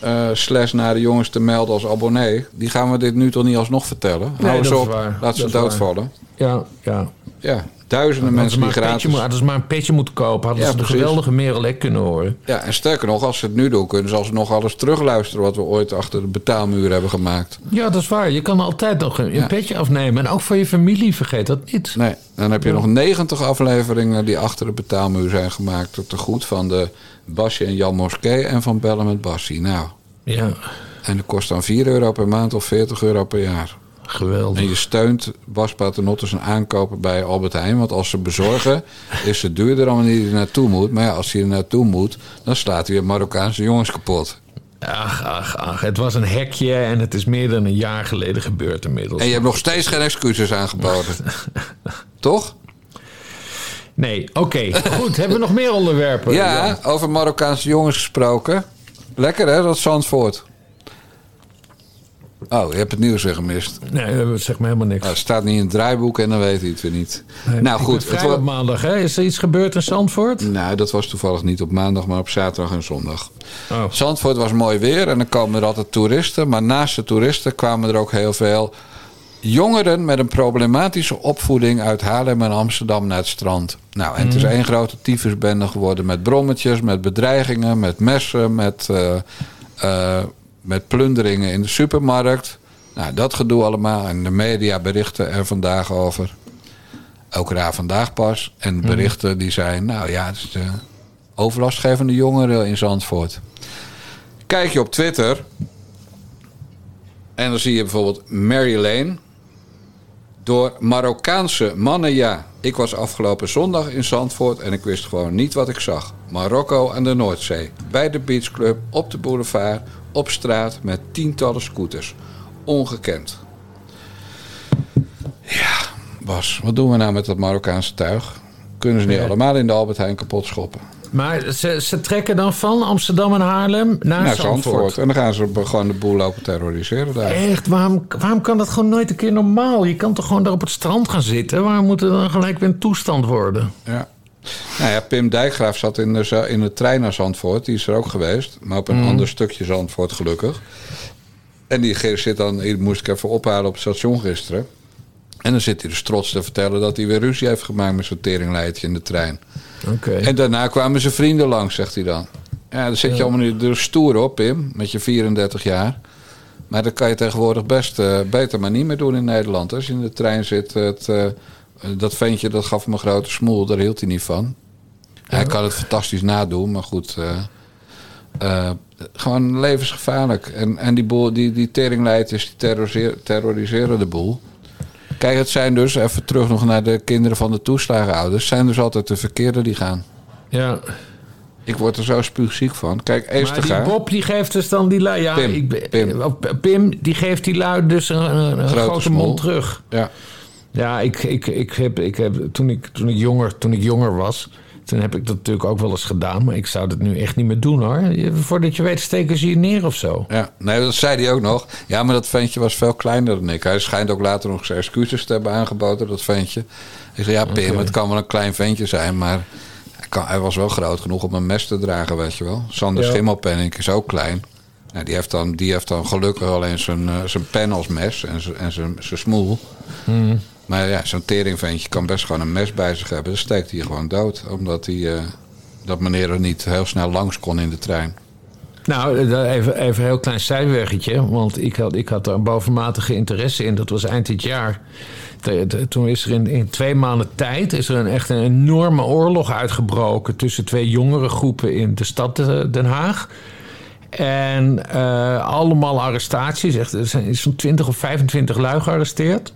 Speaker 1: eh slash naar de jongens te melden als abonnee, die gaan we dit nu toch niet alsnog vertellen?
Speaker 2: Nee,
Speaker 1: Hou eens
Speaker 2: is
Speaker 1: op,
Speaker 2: waar.
Speaker 1: laat ze
Speaker 2: Dat
Speaker 1: doodvallen.
Speaker 2: Ja, ja.
Speaker 1: Ja, duizenden
Speaker 2: Hadden
Speaker 1: mensen die
Speaker 2: petje, mo- hadden ze maar een petje moeten kopen, hadden
Speaker 1: Ja,
Speaker 2: ze de
Speaker 1: precies.
Speaker 2: geweldige Merel Eck kunnen horen.
Speaker 1: Ja, en sterker nog, als ze het nu doen, kunnen ze alsnog alles terugluisteren wat we ooit achter de betaalmuur hebben gemaakt.
Speaker 2: Ja, dat is waar. Je kan altijd nog een, petje afnemen. En ook voor je familie, vergeet dat niet.
Speaker 1: Nee, dan heb je
Speaker 2: Ja.
Speaker 1: nog 90 afleveringen die achter de betaalmuur zijn gemaakt. Tot de goed van de Basje en Jan Moskee en van Bellen met Bassie. Nou,
Speaker 2: Ja,
Speaker 1: en dat kost dan 4 euro per maand of 40 euro per jaar.
Speaker 2: Geweldig.
Speaker 1: En je steunt Bas Paternotte zijn aankopen bij Albert Heijn. Want als ze bezorgen, *laughs* is het duurder dan wanneer hij er naartoe moet. Maar ja, als hij er naartoe moet, dan slaat hij Marokkaanse jongens kapot.
Speaker 2: Ach, ach, ach. Het was een hekje en het is meer dan een jaar geleden gebeurd inmiddels.
Speaker 1: En je hebt nog steeds geen excuses aangeboden. *laughs* Toch?
Speaker 2: Nee, oké. Goed, hebben we nog meer onderwerpen?
Speaker 1: Ja,
Speaker 2: Jan?
Speaker 1: over Marokkaanse jongens gesproken. Lekker hè, dat Zandvoort. Oh, je hebt het nieuws weer gemist.
Speaker 2: Nee, dat zegt me helemaal niks.
Speaker 1: Nou, het staat niet in het draaiboek en dan weet hij het weer niet.
Speaker 2: Nee,
Speaker 1: nou goed, het
Speaker 2: op maandag, hè? Is er iets gebeurd in Zandvoort?
Speaker 1: Nou, dat was toevallig niet op maandag, maar op zaterdag en zondag.
Speaker 2: Oh.
Speaker 1: Zandvoort was mooi weer en dan komen er altijd toeristen. Maar naast de toeristen kwamen er ook heel veel jongeren met een problematische opvoeding uit Haarlem en Amsterdam naar het strand. Nou, en het is één grote tyfusbende geworden met brommetjes, met bedreigingen, met messen, met, eh, eh, met plunderingen in de supermarkt. Nou, dat gedoe allemaal. En de media berichten er vandaag over. Ook raar vandaag pas. En berichten die zijn, nou ja, het is de overlastgevende jongeren in Zandvoort. Kijk je op Twitter. En dan zie je bijvoorbeeld Mary Lane. Door Marokkaanse mannen, ja. Ik was afgelopen zondag in Zandvoort en ik wist gewoon niet wat ik zag. Marokko aan de Noordzee. Bij de beachclub, op de boulevard, op straat met tientallen scooters. Ongekend. Ja, Bas, wat doen we nou met dat Marokkaanse tuig? Kunnen ze niet allemaal in de Albert Heijn kapot schoppen?
Speaker 2: Maar ze, ze trekken dan van Amsterdam en Haarlem naar,
Speaker 1: Naar
Speaker 2: Zandvoort.
Speaker 1: Zandvoort. En dan gaan ze gewoon de boel lopen terroriseren daar.
Speaker 2: Echt, waarom, waarom kan dat gewoon nooit een keer normaal? Je kan toch gewoon daar op het strand gaan zitten? Waarom moet het dan gelijk weer een toestand worden?
Speaker 1: Ja. Nou ja, Pim Dijkgraaf zat in de, in de trein naar Zandvoort. Die is er ook geweest. Maar op een
Speaker 2: Mhm.
Speaker 1: ander stukje Zandvoort, gelukkig. En die zit dan, die moest ik even ophalen op het station gisteren. En dan zit hij dus trots te vertellen dat hij weer ruzie heeft gemaakt met zo'n teringleidje in de trein.
Speaker 2: Oké.
Speaker 1: En daarna kwamen zijn vrienden langs, zegt hij dan. Ja, dan zit je allemaal niet er stoer op, Pim, met je 34 jaar. Maar dat kan je tegenwoordig best eh, beter maar niet meer doen in Nederland. Als je in de trein zit, het, eh, dat ventje dat gaf me een grote smoel, daar hield hij niet van. Hij kan het fantastisch nadoen, maar goed. eh, eh, gewoon levensgevaarlijk. En, en die, boel, die, die teringleiders die terroriseren de boel. Kijk, het zijn dus, even terug nog naar de kinderen van de toeslagenouders... zijn dus altijd de verkeerde die gaan.
Speaker 2: Ja.
Speaker 1: Ik word er zo spuugziek van. Kijk,
Speaker 2: Maar die. Bob die geeft dus dan die lui... Ja,
Speaker 1: Pim,
Speaker 2: ik,
Speaker 1: Pim.
Speaker 2: Pim, die geeft die lui dus een, een,
Speaker 1: Grote
Speaker 2: mond terug.
Speaker 1: Ja.
Speaker 2: Ja, ik, ik, ik heb, ik heb, toen, ik, toen, ik jonger, toen ik jonger was... toen heb ik dat natuurlijk ook wel eens gedaan... maar ik zou dat nu echt niet meer doen, hoor. Voordat je weet steken ze je neer of zo.
Speaker 1: Ja, nee, dat zei hij ook nog. Ja, maar dat ventje was veel kleiner dan ik. Hij schijnt ook later nog zijn excuses te hebben aangeboden, dat ventje. Ik zei, ja, Pim, het kan wel een klein ventje zijn, maar hij, kan, hij was wel groot genoeg om een mes te dragen, weet je wel. Sander
Speaker 2: Ja.
Speaker 1: Schimmelpenning is ook klein. Nou, die, heeft dan, die heeft dan gelukkig alleen zijn, eh, zijn pen als mes en zijn, en zijn, zijn smoel.
Speaker 2: Hmm.
Speaker 1: Maar ja, zo'n teringventje kan best gewoon een mes bij zich hebben. Dan steekt hij gewoon dood, omdat hij... eh, dat meneer er niet heel snel langs kon in de trein.
Speaker 2: Nou, eh, even, even een heel klein zijweggetje. Want ik had, ik had daar een bovenmatige interesse in. Dat was eind dit jaar. Toen is er in, in twee maanden tijd is er een, echt een enorme oorlog uitgebroken... tussen twee jongere groepen in de stad Den Haag. En eh, allemaal arrestaties. Er zijn zo'n 20 of 25 lui gearresteerd.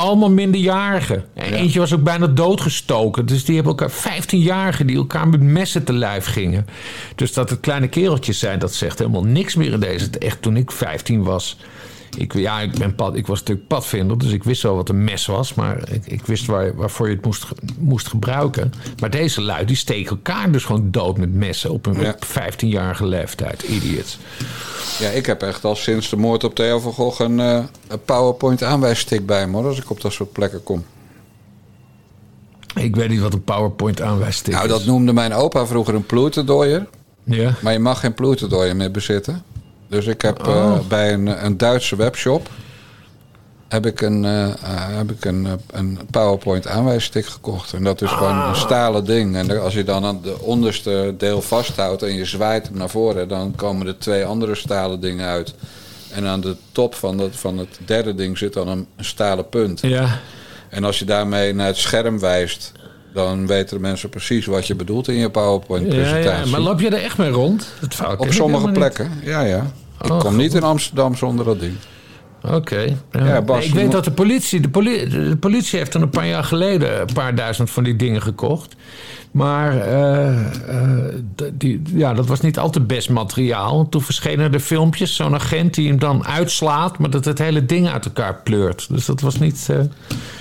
Speaker 2: Allemaal minderjarigen. En eentje was ook bijna doodgestoken. Dus die hebben elkaar 15-jarigen die elkaar met messen te lijf gingen. Dus dat het kleine kereltjes zijn, dat zegt helemaal niks meer in deze. Echt toen ik 15 was. Ik, ja, ik, ben pad, ik was natuurlijk padvinder, dus ik wist wel wat een mes was. Maar ik, ik wist waar, waarvoor je het moest, moest gebruiken. Maar deze lui, die steken elkaar dus gewoon dood met messen op een
Speaker 1: Ja.
Speaker 2: 15-jarige leeftijd. Idiots.
Speaker 1: Ja, ik heb echt al sinds de moord op Theo van Gogh een, eh, een PowerPoint aanwijsstick bij me hoor, als ik op dat soort plekken kom.
Speaker 2: Ik weet niet wat een PowerPoint aanwijst.
Speaker 1: Nou, dat noemde mijn opa vroeger een ploeterdooier.
Speaker 2: Ja.
Speaker 1: Maar je mag geen ploeterdooier meer bezitten. Dus ik heb
Speaker 2: Oh.
Speaker 1: eh, bij een, een Duitse webshop... heb ik een, eh, eh, heb ik een, een PowerPoint aanwijsstick gekocht. En dat is gewoon
Speaker 2: Ah.
Speaker 1: een stalen ding. En als je dan aan de onderste deel vasthoudt en je zwaait hem naar voren... dan komen er twee andere stalen dingen uit. En aan de top van, dat, van het derde ding zit dan een, een stalen punt.
Speaker 2: Ja.
Speaker 1: En als je daarmee naar het scherm wijst... dan weten de mensen precies wat je bedoelt in je PowerPoint-presentatie.
Speaker 2: ja, maar loop je er echt mee rond? Dat
Speaker 1: Op sommige
Speaker 2: niet.
Speaker 1: plekken, ja, ja. Ik
Speaker 2: Oh,
Speaker 1: kom niet in Amsterdam zonder dat ding.
Speaker 2: Oké. Ja.
Speaker 1: Ja, Bas,
Speaker 2: Nee, ik weet dat de politie, de, poli- de politie heeft er een paar jaar geleden een paar duizend van die dingen gekocht. Maar eh, eh, die, ja, dat was niet al te best materiaal. Toen verschenen er filmpjes, zo'n agent die hem dan uitslaat... maar dat het hele ding uit elkaar pleurt. Dus dat was niet... eh,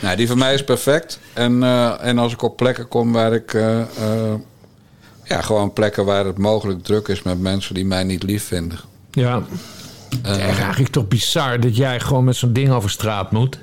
Speaker 1: Nou, die van mij is perfect. En, en als ik op plekken kom waar ik... ja, gewoon plekken waar het mogelijk druk is met mensen die mij niet lief vinden.
Speaker 2: ja, het is eigenlijk toch bizar dat jij gewoon met zo'n ding over straat moet.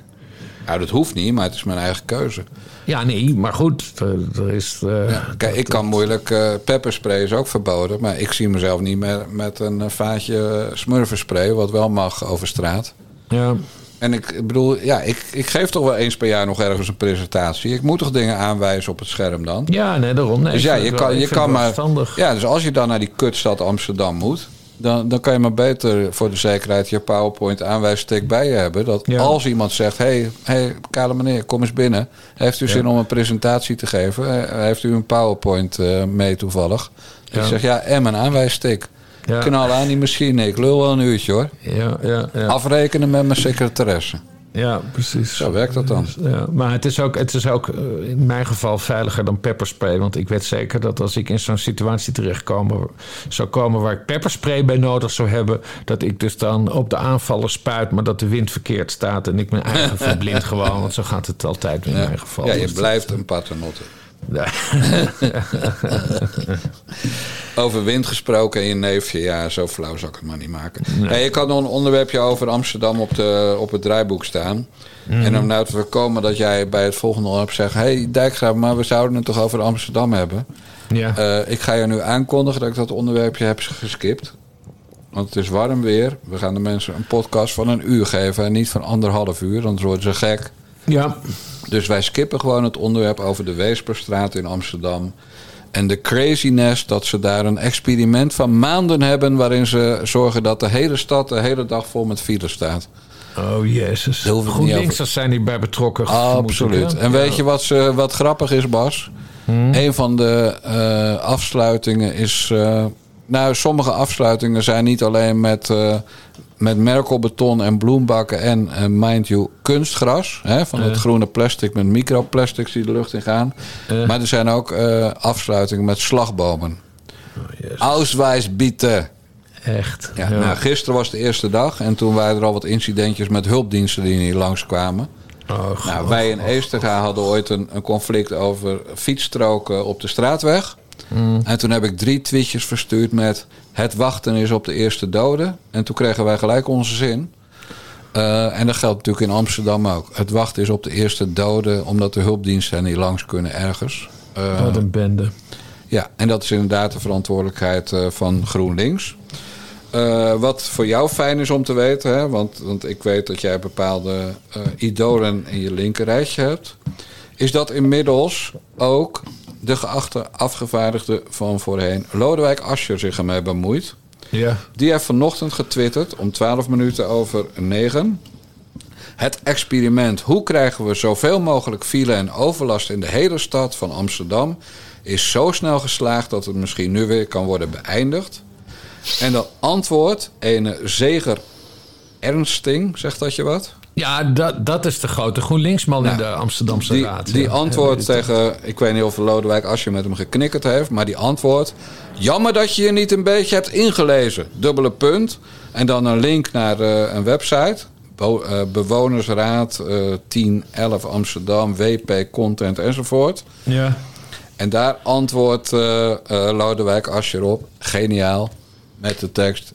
Speaker 1: Nou, dat hoeft niet, maar het is mijn eigen keuze.
Speaker 2: Ja, nee, maar goed, er, is... eh,
Speaker 1: Ja, kijk, ik kan moeilijk... eh pepperspray is ook verboden. Maar ik zie mezelf niet meer met een eh, vaatje smurferspray... wat wel mag over straat.
Speaker 2: ja.
Speaker 1: En ik bedoel, ja, ik, ik geef toch wel eens per jaar nog ergens een presentatie. Ik moet toch dingen aanwijzen op het scherm dan?
Speaker 2: ja, nee, daarom. Nee,
Speaker 1: dus ja, je
Speaker 2: wel-
Speaker 1: kan, je kan maar. Ja, dus als je dan naar die kutstad Amsterdam moet. Dan, dan kan je maar beter voor de zekerheid je PowerPoint aanwijsstick bij je hebben. Dat
Speaker 2: Ja.
Speaker 1: als iemand zegt: Hé, hey, hey, kale meneer, kom eens binnen. Heeft u zin om een presentatie te geven? Eh, Heeft u een PowerPoint eh, mee toevallig?
Speaker 2: Ja.
Speaker 1: Ik zeg: Ja, en een aanwijsstick.
Speaker 2: Ja.
Speaker 1: Knal aan die machine. Ik lul wel een uurtje hoor.
Speaker 2: Ja, ja, ja.
Speaker 1: Afrekenen met mijn secretaresse.
Speaker 2: Ja, precies.
Speaker 1: Zo werkt dat dan.
Speaker 2: Ja, maar het is ook, het is ook eh, in mijn geval veiliger dan pepperspray. Want ik weet zeker dat als ik in zo'n situatie terechtkomen zou komen waar ik pepperspray bij nodig zou hebben, dat ik dus dan op de aanvaller spuit, maar dat de wind verkeerd staat en ik mijn eigen *laughs* verblind gewoon. Want zo gaat het altijd in
Speaker 1: Ja,
Speaker 2: mijn geval.
Speaker 1: ja je
Speaker 2: Dus dat-
Speaker 1: blijft een paternotte. *laughs* Over wind gesproken in je neefje. Ja, zo flauw zou ik het maar niet maken. Hey, ik had nog een onderwerpje over Amsterdam op, de, op het draaiboek staan.
Speaker 2: Mhm.
Speaker 1: En om nou te voorkomen dat jij bij het volgende onderwerp zegt... hey, Dijkgraaf, maar we zouden het toch over Amsterdam hebben?
Speaker 2: ja.
Speaker 1: Eh, ik ga je nu aankondigen dat ik dat onderwerpje heb geskipt. Want het is warm weer. We gaan de mensen een podcast van een uur geven... en niet van anderhalf uur, anders worden ze gek.
Speaker 2: ja.
Speaker 1: Dus wij skippen gewoon het onderwerp over de Weesperstraat in Amsterdam. En de craziness dat ze daar een experiment van maanden hebben... waarin ze zorgen dat de hele stad de hele dag vol met files staat.
Speaker 2: Oh jezus. GroenLinksers zijn hier bij betrokken.
Speaker 1: Absoluut. En weet je wat, ze, wat grappig is, Bas? Een van de eh, afsluitingen is... eh, nou, sommige afsluitingen zijn niet alleen met, eh met merkelbeton en bloembakken... en, eh, mind you, kunstgras. Hè, van het groene plastic met microplastics die de lucht in gaan. Maar er zijn ook eh, afsluitingen met slagbomen. Auswijs bieten.
Speaker 2: Echt.
Speaker 1: Ja, Nou, gisteren was de eerste dag en toen waren er al wat incidentjes met hulpdiensten die niet langskwamen.
Speaker 2: Oh,
Speaker 1: Nou, wij in Eestega hadden ooit een, een conflict over fietsstroken op de straatweg. En toen heb ik drie tweetjes verstuurd met... het wachten is op de eerste dode. En toen kregen wij gelijk onze zin. Eh, en dat geldt natuurlijk in Amsterdam ook. Het wachten is op de eerste dode... omdat de hulpdiensten niet langs kunnen ergens. Eh,
Speaker 2: Wat een bende.
Speaker 1: ja, en dat is inderdaad de verantwoordelijkheid eh, van GroenLinks. Wat voor jou fijn is om te weten, hè, want, want ik weet dat jij bepaalde idolen in je linkerrijtje hebt, is dat inmiddels ook de geachte afgevaardigde van voorheen, Lodewijk Asscher, zich ermee bemoeit.
Speaker 2: Ja.
Speaker 1: Die heeft vanochtend getwitterd om 12 minuten over 9. Het experiment hoe krijgen we zoveel mogelijk file en overlast in de hele stad van Amsterdam is zo snel geslaagd dat het misschien nu weer kan worden beëindigd. En dat antwoord, ene Zeger Ernsting, zegt dat je wat?
Speaker 2: Ja, dat, dat is de grote GroenLinksman in de Amsterdamse
Speaker 1: Die,
Speaker 2: Raad.
Speaker 1: die
Speaker 2: ja.
Speaker 1: antwoord tegen, ik weet niet of Lodewijk Asscher met hem geknikkerd heeft, maar die antwoord. Jammer dat je je niet een beetje hebt ingelezen. Dubbele punt. En dan een link naar eh, een website. Bo- eh, Bewonersraad eh 1011 Amsterdam, WP Content enzovoort.
Speaker 2: Ja.
Speaker 1: En daar antwoordt eh, eh, Lodewijk Asscher op. Geniaal. Met de tekst.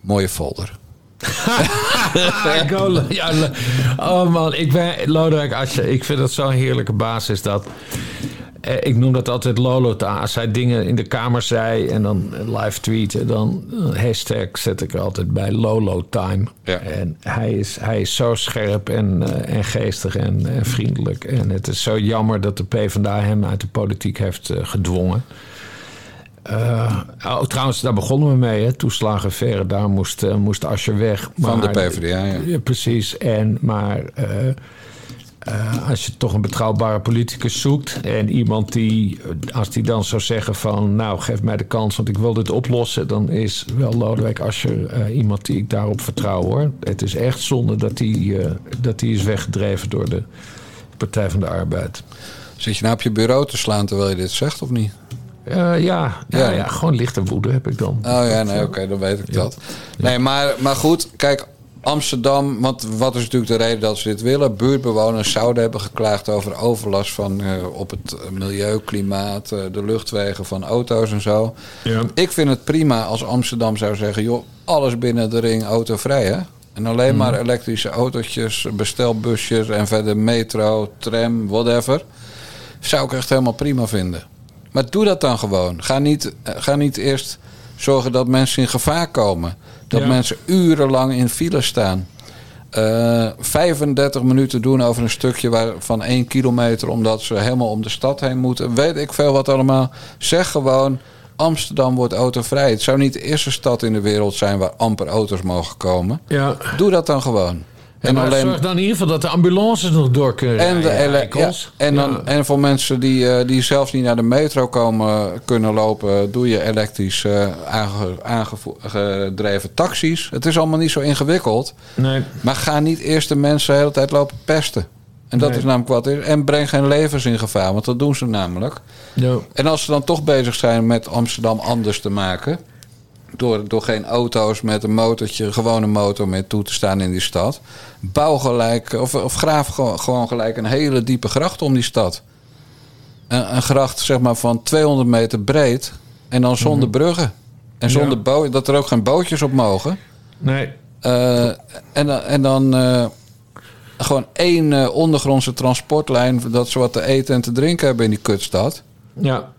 Speaker 1: Mooie folder. *laughs*
Speaker 2: Go- ja, le- oh man, ik ben Lodewijk Asscher. Ik vind dat zo'n heerlijke baas is dat. Eh, Ik noem dat altijd Lolota. Als hij dingen in de kamer zei en dan live tweeten, dan eh, hashtag zet ik er altijd bij Lolo Time.
Speaker 1: Ja.
Speaker 2: En hij is, hij is zo scherp en, eh, en geestig en, en vriendelijk. En het is zo jammer dat de PvdA hem uit de politiek heeft eh, gedwongen. Eh, oh, trouwens, daar begonnen we mee, hè? Toeslagenverre, daar moest, eh, moest Asscher weg.
Speaker 1: Van de PvdA, ja.
Speaker 2: ja, precies. En, maar eh, als je toch een betrouwbare politicus zoekt... en iemand die, als die dan zou zeggen van... nou, geef mij de kans, want ik wil dit oplossen... dan is wel Lodewijk Asscher iemand die ik daarop vertrouw, hoor. Het is echt zonde dat eh, dat hij is weggedreven door de Partij van de Arbeid.
Speaker 1: Zit je nou op je bureau te slaan terwijl je dit zegt of niet?
Speaker 2: Eh, ja, ja,
Speaker 1: Ja.
Speaker 2: ja. gewoon lichte woede heb ik dan.
Speaker 1: Oh ja, nee, oké, dan weet ik dat. Nee, maar, maar goed, kijk, Amsterdam, want wat is natuurlijk de reden dat ze dit willen? Buurtbewoners zouden hebben geklaagd over overlast van eh, op het milieu, klimaat, eh, de luchtwegen van auto's en zo.
Speaker 2: Ja.
Speaker 1: Ik vind het prima als Amsterdam zou zeggen, joh, alles binnen de ring autovrij, hè? En alleen maar elektrische autootjes, bestelbusjes en verder metro, tram, whatever. Zou ik echt helemaal prima vinden. Maar doe dat dan gewoon. Ga niet, eh, ga niet eerst zorgen dat mensen in gevaar komen. Dat
Speaker 2: Ja.
Speaker 1: mensen urenlang in file staan. Eh 35 minuten doen over een stukje waar, van 1 kilometer... omdat ze helemaal om de stad heen moeten. Weet ik veel wat allemaal. Zeg gewoon, Amsterdam wordt autovrij. Het zou niet de eerste stad in de wereld zijn... waar amper auto's mogen komen.
Speaker 2: Ja.
Speaker 1: Doe dat dan gewoon.
Speaker 2: En maar zorg dan in ieder geval dat de ambulances nog door kunnen
Speaker 1: En, de
Speaker 2: rijden,
Speaker 1: ja, en, dan,
Speaker 2: Ja.
Speaker 1: en voor mensen die, eh, die zelfs niet naar de metro komen kunnen lopen, doe je elektrisch eh, aange- aangedreven taxis. Het is allemaal niet zo ingewikkeld.
Speaker 2: Nee.
Speaker 1: Maar ga niet eerst de mensen de hele tijd lopen pesten. En dat
Speaker 2: Nee.
Speaker 1: is namelijk wat is. En breng geen levens in gevaar, want dat doen ze namelijk.
Speaker 2: Ja.
Speaker 1: En als ze dan toch bezig zijn met Amsterdam anders te maken. Door, door geen auto's met een motortje, gewone motor meer toe te staan in die stad. Bouw gelijk, of, of graaf gewoon, gewoon gelijk een hele diepe gracht om die stad. Een, een gracht zeg maar van 200 meter breed. En dan zonder bruggen. En zonder
Speaker 2: Ja.
Speaker 1: bo- dat er ook geen bootjes op mogen.
Speaker 2: Nee.
Speaker 1: Eh, en, dan- en dan eh, gewoon één eh, ondergrondse transportlijn. Dat ze wat te eten en te drinken hebben in die kutstad.
Speaker 2: Ja.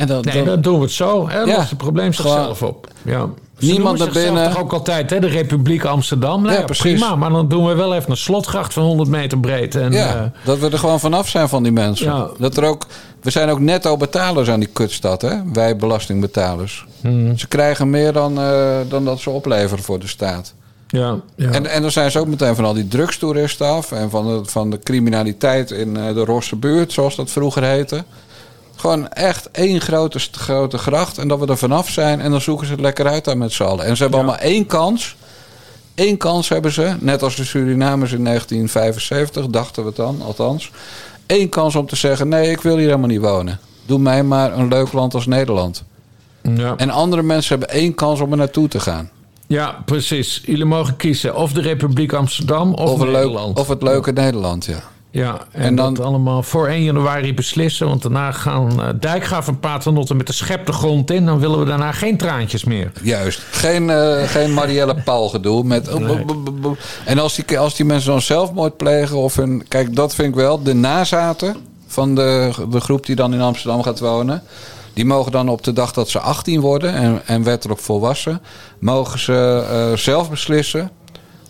Speaker 1: En dan,
Speaker 2: Nee,
Speaker 1: dan-
Speaker 2: dan doen we het zo. Hè?
Speaker 1: Ja.
Speaker 2: Lost het probleem zichzelf op. Ja. Ze
Speaker 1: Niemand naar binnen.
Speaker 2: toch ook altijd, hè? de Republiek Amsterdam. Nou
Speaker 1: Ja,
Speaker 2: ja,
Speaker 1: precies.
Speaker 2: prima, maar dan doen we wel even een slotgracht van 100 meter breed. En,
Speaker 1: ja,
Speaker 2: eh,
Speaker 1: dat we er gewoon vanaf zijn van die mensen.
Speaker 2: Ja.
Speaker 1: Dat er ook, we zijn ook netto betalers aan die kutstad, hè? wij belastingbetalers.
Speaker 2: Hmm.
Speaker 1: Ze krijgen meer dan, eh, dan dat ze opleveren voor de staat.
Speaker 2: ja, ja.
Speaker 1: En, en dan zijn ze ook meteen van al die drugstoeristen af... en van de, van de criminaliteit in eh, de Rosse buurt, zoals dat vroeger heette. Gewoon echt één grote, grote gracht en dat we er vanaf zijn... en dan zoeken ze het lekker uit daar met z'n allen. En ze hebben allemaal één kans... Eén kans hebben ze, net als de Surinamers in 1975, dachten we het dan, althans. Eén kans om te zeggen: nee, ik wil hier helemaal niet wonen. Doe mij maar een leuk land als Nederland.
Speaker 2: ja.
Speaker 1: En andere mensen hebben één kans om er naartoe te gaan.
Speaker 2: ja, precies. Jullie mogen kiezen of de Republiek Amsterdam of,
Speaker 1: Of, leuk, of het leuke Nederland, ja.
Speaker 2: Ja, en,
Speaker 1: En dan-
Speaker 2: dat allemaal voor 1 januari beslissen. Want daarna gaan uh, Dijkgraaf en Paternotte met de schep de grond in. Dan willen we daarna geen traantjes meer.
Speaker 1: Juist. Geen, eh, geen Marielle Paul gedoe. Met, En als die, als die mensen dan zelfmoord plegen. Of een, kijk, dat vind ik wel. De nazaten van de, de groep die dan in Amsterdam gaat wonen. Die mogen dan op de dag dat ze 18 worden en, en wettelijk volwassen. Mogen ze eh, zelf beslissen.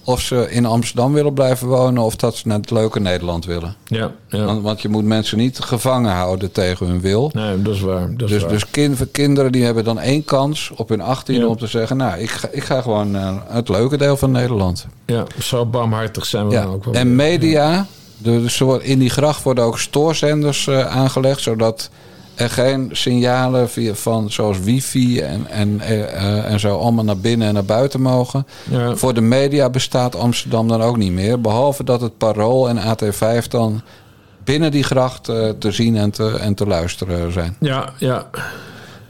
Speaker 1: Of ze in Amsterdam willen blijven wonen. Of dat ze naar het leuke Nederland willen.
Speaker 2: Ja, ja.
Speaker 1: Want, want je moet mensen niet gevangen houden tegen hun wil.
Speaker 2: Nee, dat is waar. Dat is
Speaker 1: Dus,
Speaker 2: waar.
Speaker 1: dus kind, kinderen die hebben dan één kans op hun 18
Speaker 2: Ja.
Speaker 1: om te zeggen... nou, ik ga, ik ga gewoon naar het leuke deel van Nederland.
Speaker 2: Ja, zo barmhartig zijn we
Speaker 1: Ja.
Speaker 2: dan ook wel.
Speaker 1: En media, dus in die gracht worden ook stoorzenders eh, aangelegd... zodat er geen signalen via, van zoals wifi en, en, eh, eh, en zo allemaal naar binnen en naar buiten mogen.
Speaker 2: Ja.
Speaker 1: Voor de media bestaat Amsterdam dan ook niet meer. Behalve dat het Parool en AT5 dan binnen die gracht eh, te zien en te, en te luisteren zijn.
Speaker 2: Ja, ja.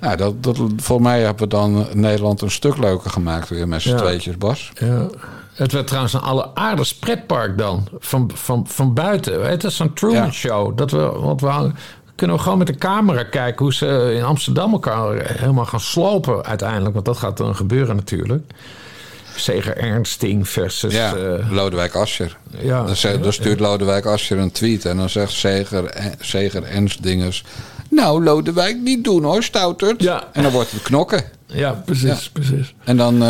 Speaker 1: Nou, dat, dat, voor mij hebben we dan Nederland een stuk leuker gemaakt weer met z'n
Speaker 2: Ja.
Speaker 1: tweetjes, Bas.
Speaker 2: Ja. Het werd trouwens een alleraardigst pretpark dan. Van, van, van buiten. Het is een Truman
Speaker 1: Ja.
Speaker 2: Show. Dat we, want we hangen- kunnen we gewoon met de camera kijken hoe ze in Amsterdam elkaar helemaal gaan slopen uiteindelijk. Want dat gaat dan gebeuren natuurlijk. Zeger Ernsting versus...
Speaker 1: Ja,
Speaker 2: eh,
Speaker 1: Lodewijk Asscher.
Speaker 2: ja,
Speaker 1: Dan, zegt- dan stuurt Lodewijk Asscher een tweet en dan zegt Zeger, eh, Zeger Ernst Dingers... Nou, Lodewijk, niet doen hoor, stouterd.
Speaker 2: Ja.
Speaker 1: En dan wordt het knokken.
Speaker 2: ja, precies, precies.
Speaker 1: En dan, eh,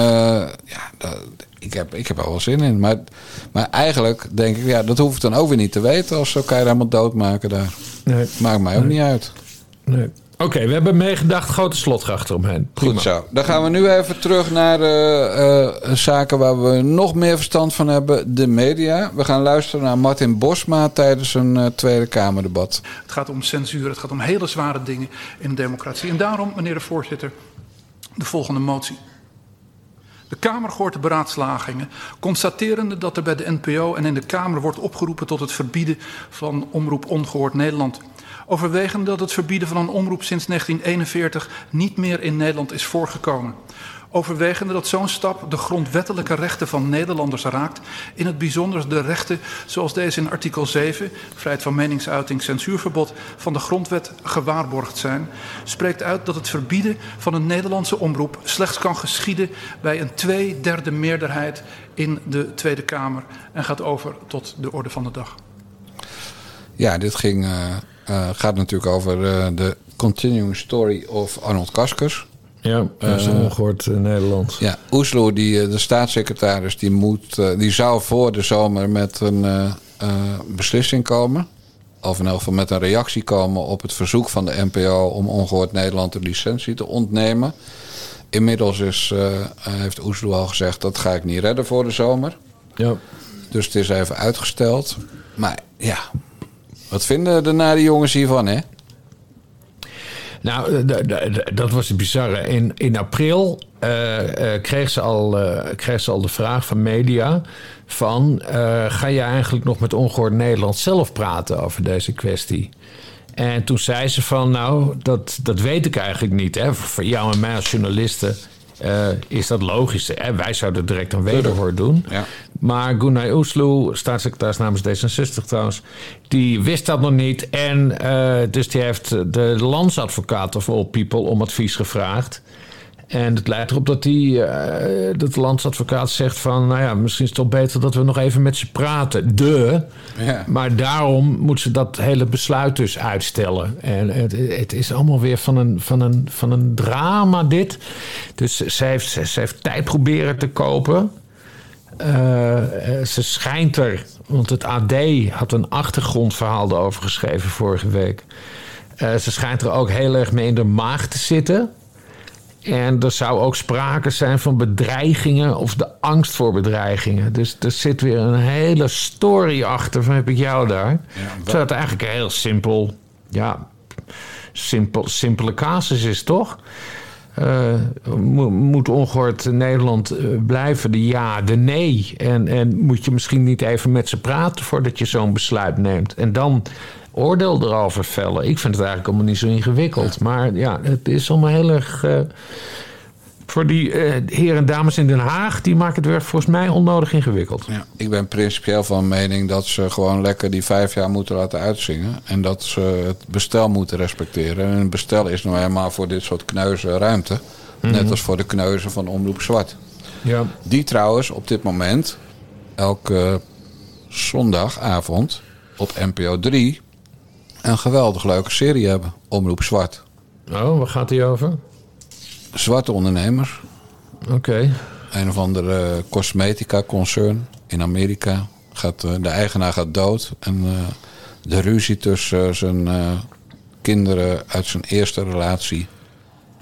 Speaker 1: ja, dat- ik, heb, ik heb er wel zin in. Maar, maar eigenlijk denk ik, ja, dat hoef ik dan ook weer niet te weten... als ze elkaar helemaal doodmaken daar.
Speaker 2: Nee,
Speaker 1: Maakt mij ook niet uit.
Speaker 2: nee. Oké, we hebben meegedacht. Grote slotgracht eromheen. Prima.
Speaker 1: Goed zo. Dan gaan we nu even terug naar eh, eh, zaken waar we nog meer verstand van hebben. De media. We gaan luisteren naar Martin Bosma tijdens een eh, Tweede Kamerdebat.
Speaker 10: Het gaat om censuur, het gaat om hele zware dingen in een democratie. En daarom, meneer de voorzitter, de volgende motie. De Kamer hoort de beraadslagingen, constaterende dat er bij de NPO en in de Kamer wordt opgeroepen tot het verbieden van omroep Ongehoord Nederland. Overwegende dat het verbieden van een omroep sinds 1941 niet meer in Nederland is voorgekomen. Overwegende dat zo'n stap de grondwettelijke rechten van Nederlanders raakt, in het bijzonder de rechten zoals deze in artikel 7, vrijheid van meningsuiting, censuurverbod, van de grondwet gewaarborgd zijn, spreekt uit dat het verbieden van een Nederlandse omroep slechts kan geschieden bij een tweederde meerderheid in de Tweede Kamer en gaat over tot de orde van de dag.
Speaker 1: Ja, dit ging, uh, uh, gaat natuurlijk over uh, de continuing story of Arnold Kaskers.
Speaker 2: Ja, dat is ongehoord in Nederland.
Speaker 1: Ja, Oeslo, die, de staatssecretaris, die, moet, die zou voor de zomer met een beslissing komen. Of in elk geval met een reactie komen op het verzoek van de NPO om ongehoord Nederland de licentie te ontnemen. Inmiddels is, heeft Oeslo al gezegd dat ga ik niet redden voor de zomer.
Speaker 2: Ja.
Speaker 1: Dus het is even uitgesteld. Maar ja, wat vinden de nare jongens hiervan, hè?
Speaker 2: Nou, dat was het bizarre. In, in april uh, kreeg, ze al, uh, kreeg ze al de vraag van media... van, ga je eigenlijk nog met Ongehoord Nederland zelf praten over deze kwestie? En toen zei ze van, nou, dat, dat weet ik eigenlijk niet. Hè. Voor jou en mij als journalisten uh, is dat logisch. Hè? Wij zouden direct een wederhoor doen.
Speaker 1: Ja.
Speaker 2: Maar Gunnar Oesloe, staatssecretaris namens D66 trouwens... die wist dat nog niet. En uh, dus die heeft de landsadvocaat of all people om advies gevraagd. En het leidt erop dat, die, uh, dat de landsadvocaat zegt van... nou ja, misschien is het toch beter dat we nog even met ze praten. De.
Speaker 1: Ja.
Speaker 2: Maar daarom moet ze dat hele besluit dus uitstellen. En het, het is allemaal weer van een, van, een, van een drama dit. Dus ze heeft, ze heeft tijd proberen te kopen. Uh, ze schijnt er, want het AD had een achtergrondverhaal erover geschreven vorige week. Uh, ze schijnt er ook heel erg mee in de maag te zitten. En er zou ook sprake zijn van bedreigingen of de angst voor bedreigingen. Dus er zit weer een hele story achter van heb ik jou daar. Ja, Terwijl het eigenlijk een heel simpel, ja, simpel, simpele casus is, toch? Uh, moet ongehoord Nederland blijven? De ja, de nee. En, en moet je misschien niet even met ze praten voordat je zo'n besluit neemt? En dan oordeel erover vellen. Ik vind het eigenlijk allemaal niet zo ingewikkeld. Maar ja, het is allemaal heel erg. Uh, voor die uh, heren en dames in Den Haag, die maken het werk volgens mij onnodig ingewikkeld.
Speaker 1: Ja, ik ben principieel van mening dat ze gewoon lekker die vijf jaar moeten laten uitzingen. En dat ze het bestel moeten respecteren. En een bestel is nou helemaal voor dit soort kneuzen ruimte. Mm -hmm. Net als voor de kneuzen van Omroep Zwart.
Speaker 2: Ja.
Speaker 1: Die trouwens op dit moment elke zondagavond op NPO 3 een geweldig leuke serie hebben. Omroep Zwart.
Speaker 2: Oh, waar gaat die over?
Speaker 1: Zwarte ondernemers.
Speaker 2: Oké. Okay.
Speaker 1: Een of andere cosmetica concern in Amerika. Gaat, de eigenaar gaat dood. En uh, de ruzie tussen zijn uh, kinderen uit zijn eerste relatie.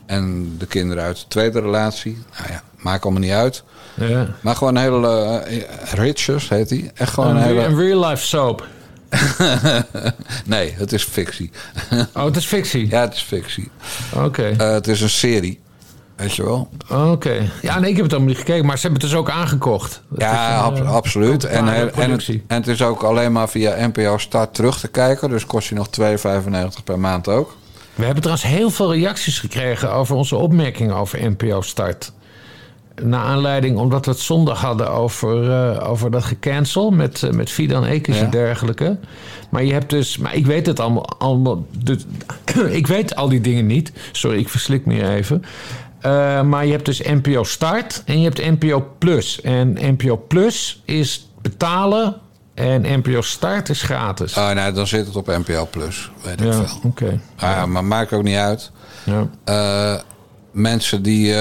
Speaker 1: En de kinderen uit de tweede relatie. Nou ja, maakt allemaal niet uit.
Speaker 2: Ja.
Speaker 1: Maar gewoon een hele... Uh, Richards heet hij. Echt gewoon een,
Speaker 2: een
Speaker 1: hele...
Speaker 2: Een real life soap. *laughs*
Speaker 1: nee, het is fictie.
Speaker 2: oh, het is fictie?
Speaker 1: Ja, het is fictie.
Speaker 2: Oké. Okay.
Speaker 1: Uh, het is een serie. Weet je wel?
Speaker 2: Oké. Okay. Ja, nee, ik heb het allemaal niet gekeken, maar ze hebben het dus ook aangekocht.
Speaker 1: Dat ja, ab een, absoluut. En, en, en, het, en het is ook alleen maar via NPO Start terug te kijken. Dus kost je nog 2,95 per maand ook.
Speaker 2: We hebben trouwens heel veel reacties gekregen over onze opmerkingen over NPO Start. Naar aanleiding, omdat we het zondag hadden over, uh, over dat gecancel met, uh, met Fidan Ekers en dergelijke. Maar je hebt dus, maar ik weet het allemaal, allemaal dus, *clears throat* ik weet al die dingen niet. Sorry, ik verslik me even. Uh, maar je hebt dus NPO Start en je hebt NPO Plus. En NPO Plus is betalen en NPO Start is gratis.
Speaker 1: Oh, nou, dan zit het op NPO Plus, weet ik
Speaker 2: ja,
Speaker 1: veel.
Speaker 2: Oké. Okay.
Speaker 1: Ah, ja. Maar maakt ook niet uit.
Speaker 2: Ja.
Speaker 1: Mensen die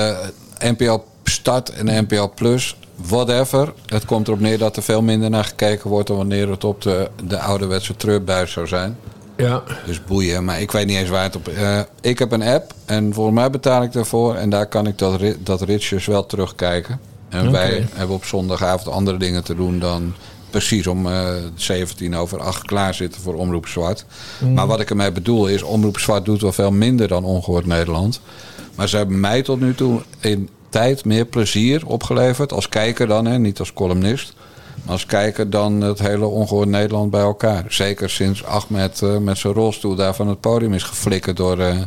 Speaker 1: NPO Start en NPO Plus, whatever. Het komt erop neer dat er veel minder naar gekeken wordt dan wanneer het op de, de ouderwetse treurbuis zou zijn.
Speaker 2: Ja.
Speaker 1: Dus boeien, maar ik weet niet eens waar het op... Uh, ik heb een app en volgens mij betaal ik daarvoor. En daar kan ik dat, dat Riches wel terugkijken. En okay. wij hebben op zondagavond andere dingen te doen dan precies om uh, 17 over 8 klaar zitten voor Omroep Zwart. Mm. Maar wat ik ermee bedoel is, Omroep Zwart doet wel veel minder dan Ongehoord Nederland. Maar ze hebben mij tot nu toe in tijd, meer plezier opgeleverd. Als kijker dan, hè, niet als columnist. Maar als kijker dan het hele ongehoord Nederland bij elkaar. Zeker sinds Ahmed eh, met zijn rolstoel daar van het podium is geflikkerd door eh,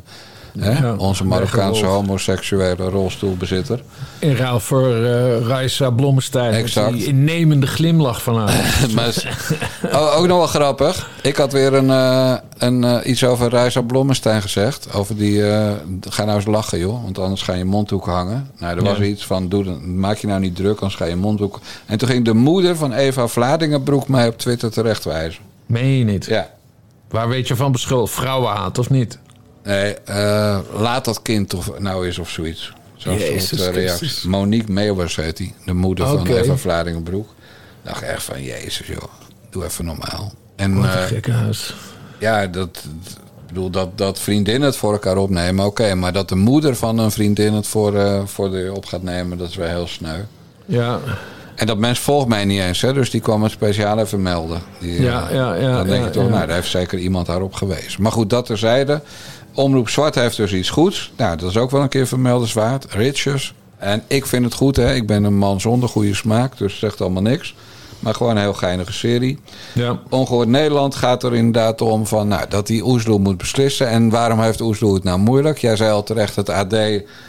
Speaker 1: hè, onze Marokkaanse homoseksuele rolstoelbezitter.
Speaker 2: In ruil voor eh Raisa Blommestein.
Speaker 1: Exact.
Speaker 2: Die innemende glimlach van haar. *laughs*
Speaker 1: oh, ook nog wel grappig. Ik had weer een, eh, een, eh, iets over Reisa Blommestein gezegd. Over die. ga nou eens lachen, joh. Want anders ga je mondhoek hangen. Nou, er was
Speaker 2: Ja.
Speaker 1: iets van. Doe, maak je nou niet druk, anders ga je mondhoek. En toen ging de moeder van Eva Vladingenbroek mij op Twitter terechtwijzen.
Speaker 2: Meen je niet?
Speaker 1: Ja.
Speaker 2: Waar weet je van beschuldigd? Vrouwenhaat of niet?
Speaker 1: Nee, eh, laat dat kind of nou is of zoiets. Zo'n soort eh, reactie. Monique Meeuwers heet die. De moeder van Eva Vladingenbroek. Dacht echt van, jezus joh. Doe even normaal. En,
Speaker 2: Wat een
Speaker 1: eh,
Speaker 2: gekke huis.
Speaker 1: Ja, dat, ik bedoel, dat, dat vriendinnen het voor elkaar opnemen, oké. maar dat de moeder van een vriendin het voor, voor de op gaat nemen, dat is wel heel sneu.
Speaker 2: Ja,
Speaker 1: En dat mens volgt mij niet eens, hè, dus die kwam het speciaal even melden. Die,
Speaker 2: Ja, ja, ja,
Speaker 1: Dan denk
Speaker 2: ja,
Speaker 1: je toch,
Speaker 2: ja.
Speaker 1: nou, daar heeft zeker iemand haar op gewezen. Maar goed, dat terzijde. Omroep Zwart heeft dus iets goeds. Nou, dat is ook wel een keer vermeldenswaard. Riches. En ik vind het goed, hè. Ik ben een man zonder goede smaak, dus het zegt allemaal niks. Maar gewoon een heel geinige serie.
Speaker 2: ja.
Speaker 1: Ongehoord Nederland gaat er inderdaad om van, nou, dat die Oesloe moet beslissen. En waarom heeft Oesloe het nou moeilijk? Jij zei al terecht, het AD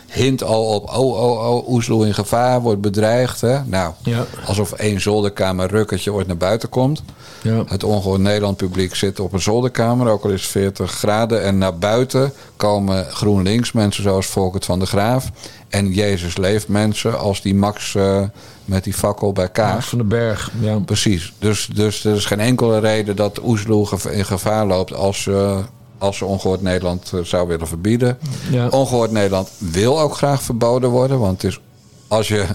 Speaker 1: hint al op... oh, oh, oh, Oesloe in gevaar, wordt bedreigd. Hè? Nou,
Speaker 2: Ja.
Speaker 1: alsof één zolderkamer rukketje ooit naar buiten komt.
Speaker 2: Ja.
Speaker 1: Het ongehoord Nederland publiek zit op een zolderkamer, ook al is het 40 graden. En naar buiten komen GroenLinks mensen zoals Volkert van de Graaf... en Jezus leeft mensen als die Max eh, met die fakkel bij Kaag.
Speaker 2: Maas van den Berg. Ja.
Speaker 1: Precies. Dus, dus er is geen enkele reden dat Oesloe in gevaar loopt als, eh, als ze ongehoord Nederland eh, zou willen verbieden.
Speaker 2: Ja.
Speaker 1: Ongehoord Nederland wil ook graag verboden worden. Want het is, als, je,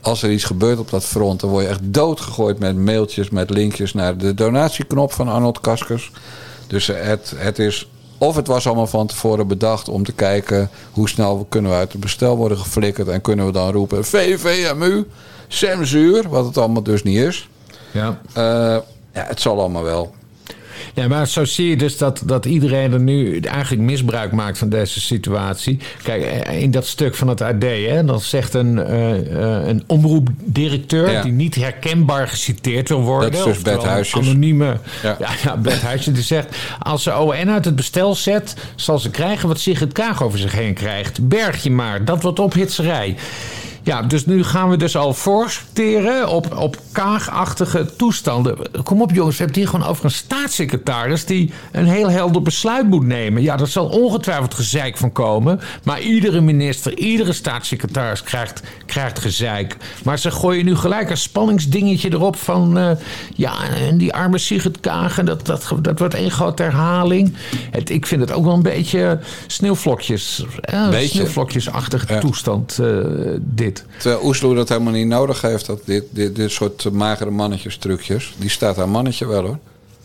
Speaker 1: als er iets gebeurt op dat front, dan word je echt doodgegooid met mailtjes, met linkjes naar de donatieknop van Arnold Kaskers. Dus het, het is. Of het was allemaal van tevoren bedacht om te kijken hoe snel kunnen we uit het bestel worden geflikkerd. En kunnen we dan roepen: VVMU, censuur, wat het allemaal dus niet is.
Speaker 2: ja.
Speaker 1: Eh, ja, het zal allemaal wel.
Speaker 2: Ja, maar zo zie je dus dat, dat iedereen er nu eigenlijk misbruik maakt van deze situatie. Kijk, eh, in dat stuk van het AD, hè, dan zegt een, eh, eh, een omroepdirecteur...
Speaker 1: Ja.
Speaker 2: die niet herkenbaar geciteerd wil worden...
Speaker 1: Dat is dus
Speaker 2: oftewel
Speaker 1: Bert Huisjes.
Speaker 2: een anonieme... Ja,
Speaker 1: Ja.
Speaker 2: Huisjes, die zegt... als ze ON uit het bestel zet, zal ze krijgen wat Sigrid Kaag over zich heen krijgt. Berg je maar, dat wordt ophitserij. Ja, dus nu gaan we dus al voorsorteren op, op kaagachtige toestanden. Kom op jongens, we hebben het hier gewoon over een staatssecretaris... die een heel helder besluit moet nemen. Ja, daar zal ongetwijfeld gezeik van komen. Maar iedere minister, iedere staatssecretaris krijgt, krijgt gezeik. Maar ze gooien nu gelijk een spanningsdingetje erop van... eh, ja, en die arme Sigrid Kaag, en dat, dat, dat wordt één grote herhaling. Het, ik vind het ook wel een beetje sneeuwvlokjes... eh,
Speaker 1: Beetje.
Speaker 2: sneeuwvlokjesachtige
Speaker 1: Ja.
Speaker 2: toestand, eh, dit.
Speaker 1: Terwijl Oesloe dat helemaal niet nodig heeft, dat dit, dit, dit soort eh, magere mannetjes trucjes. Die staat haar mannetje wel hoor.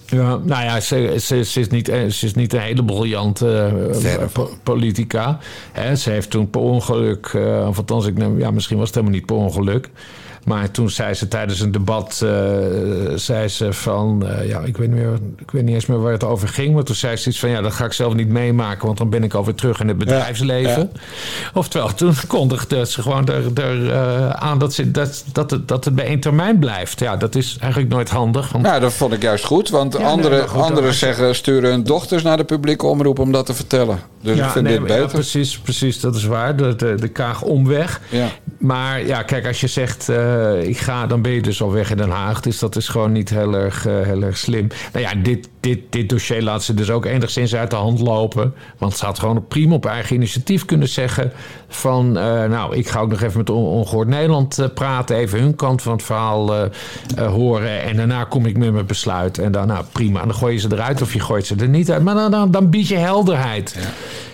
Speaker 2: Ja, nou ja, ze, ze, ze, is, niet, eh, ze is niet een hele briljante eh, po- politica. Hè, ze heeft toen per ongeluk, eh, of althans, ik, neem- ja, misschien was het helemaal niet per ongeluk. Maar toen zei ze tijdens een debat, eh, zei ze van, eh, ja, ik weet, niet meer, ik weet niet eens meer waar het over ging. Maar toen zei ze iets van, ja, dat ga ik zelf niet meemaken, want dan ben ik alweer terug in het bedrijfsleven. Oftewel, *laughs* toen kondigde ze gewoon er, er, eh, aan dat, ze, dat, dat, het, dat het bij één termijn blijft. Ja, dat is eigenlijk nooit handig. Want
Speaker 1: Nou, dat vond ik juist goed. Want
Speaker 2: Ja, nee,
Speaker 1: anderen
Speaker 2: goed,
Speaker 1: zeggen sturen hun dochters naar de publieke omroep om dat te vertellen. Dus ik vind
Speaker 2: nee,
Speaker 1: dit
Speaker 2: maar ja,
Speaker 1: beter.
Speaker 2: precies, precies, dat is waar. De, de, de Kaag omweg.
Speaker 1: Ja.
Speaker 2: Maar ja, kijk, als je zegt eh, ik ga, dan ben je dus al weg in Den Haag. Dus dat is gewoon niet heel erg, eh, heel erg slim. Nou ja, dit, dit, dit dossier laat ze dus ook enigszins uit de hand lopen. Want ze had gewoon prima op eigen initiatief kunnen zeggen van... eh, nou, ik ga ook nog even met On- Ongehoord Nederland praten. Even hun kant van het verhaal horen. En daarna kom ik met mijn besluit. En dan, nou, prima. En dan gooi je ze eruit of je gooit ze er niet uit. Maar dan, dan, dan bied je helderheid.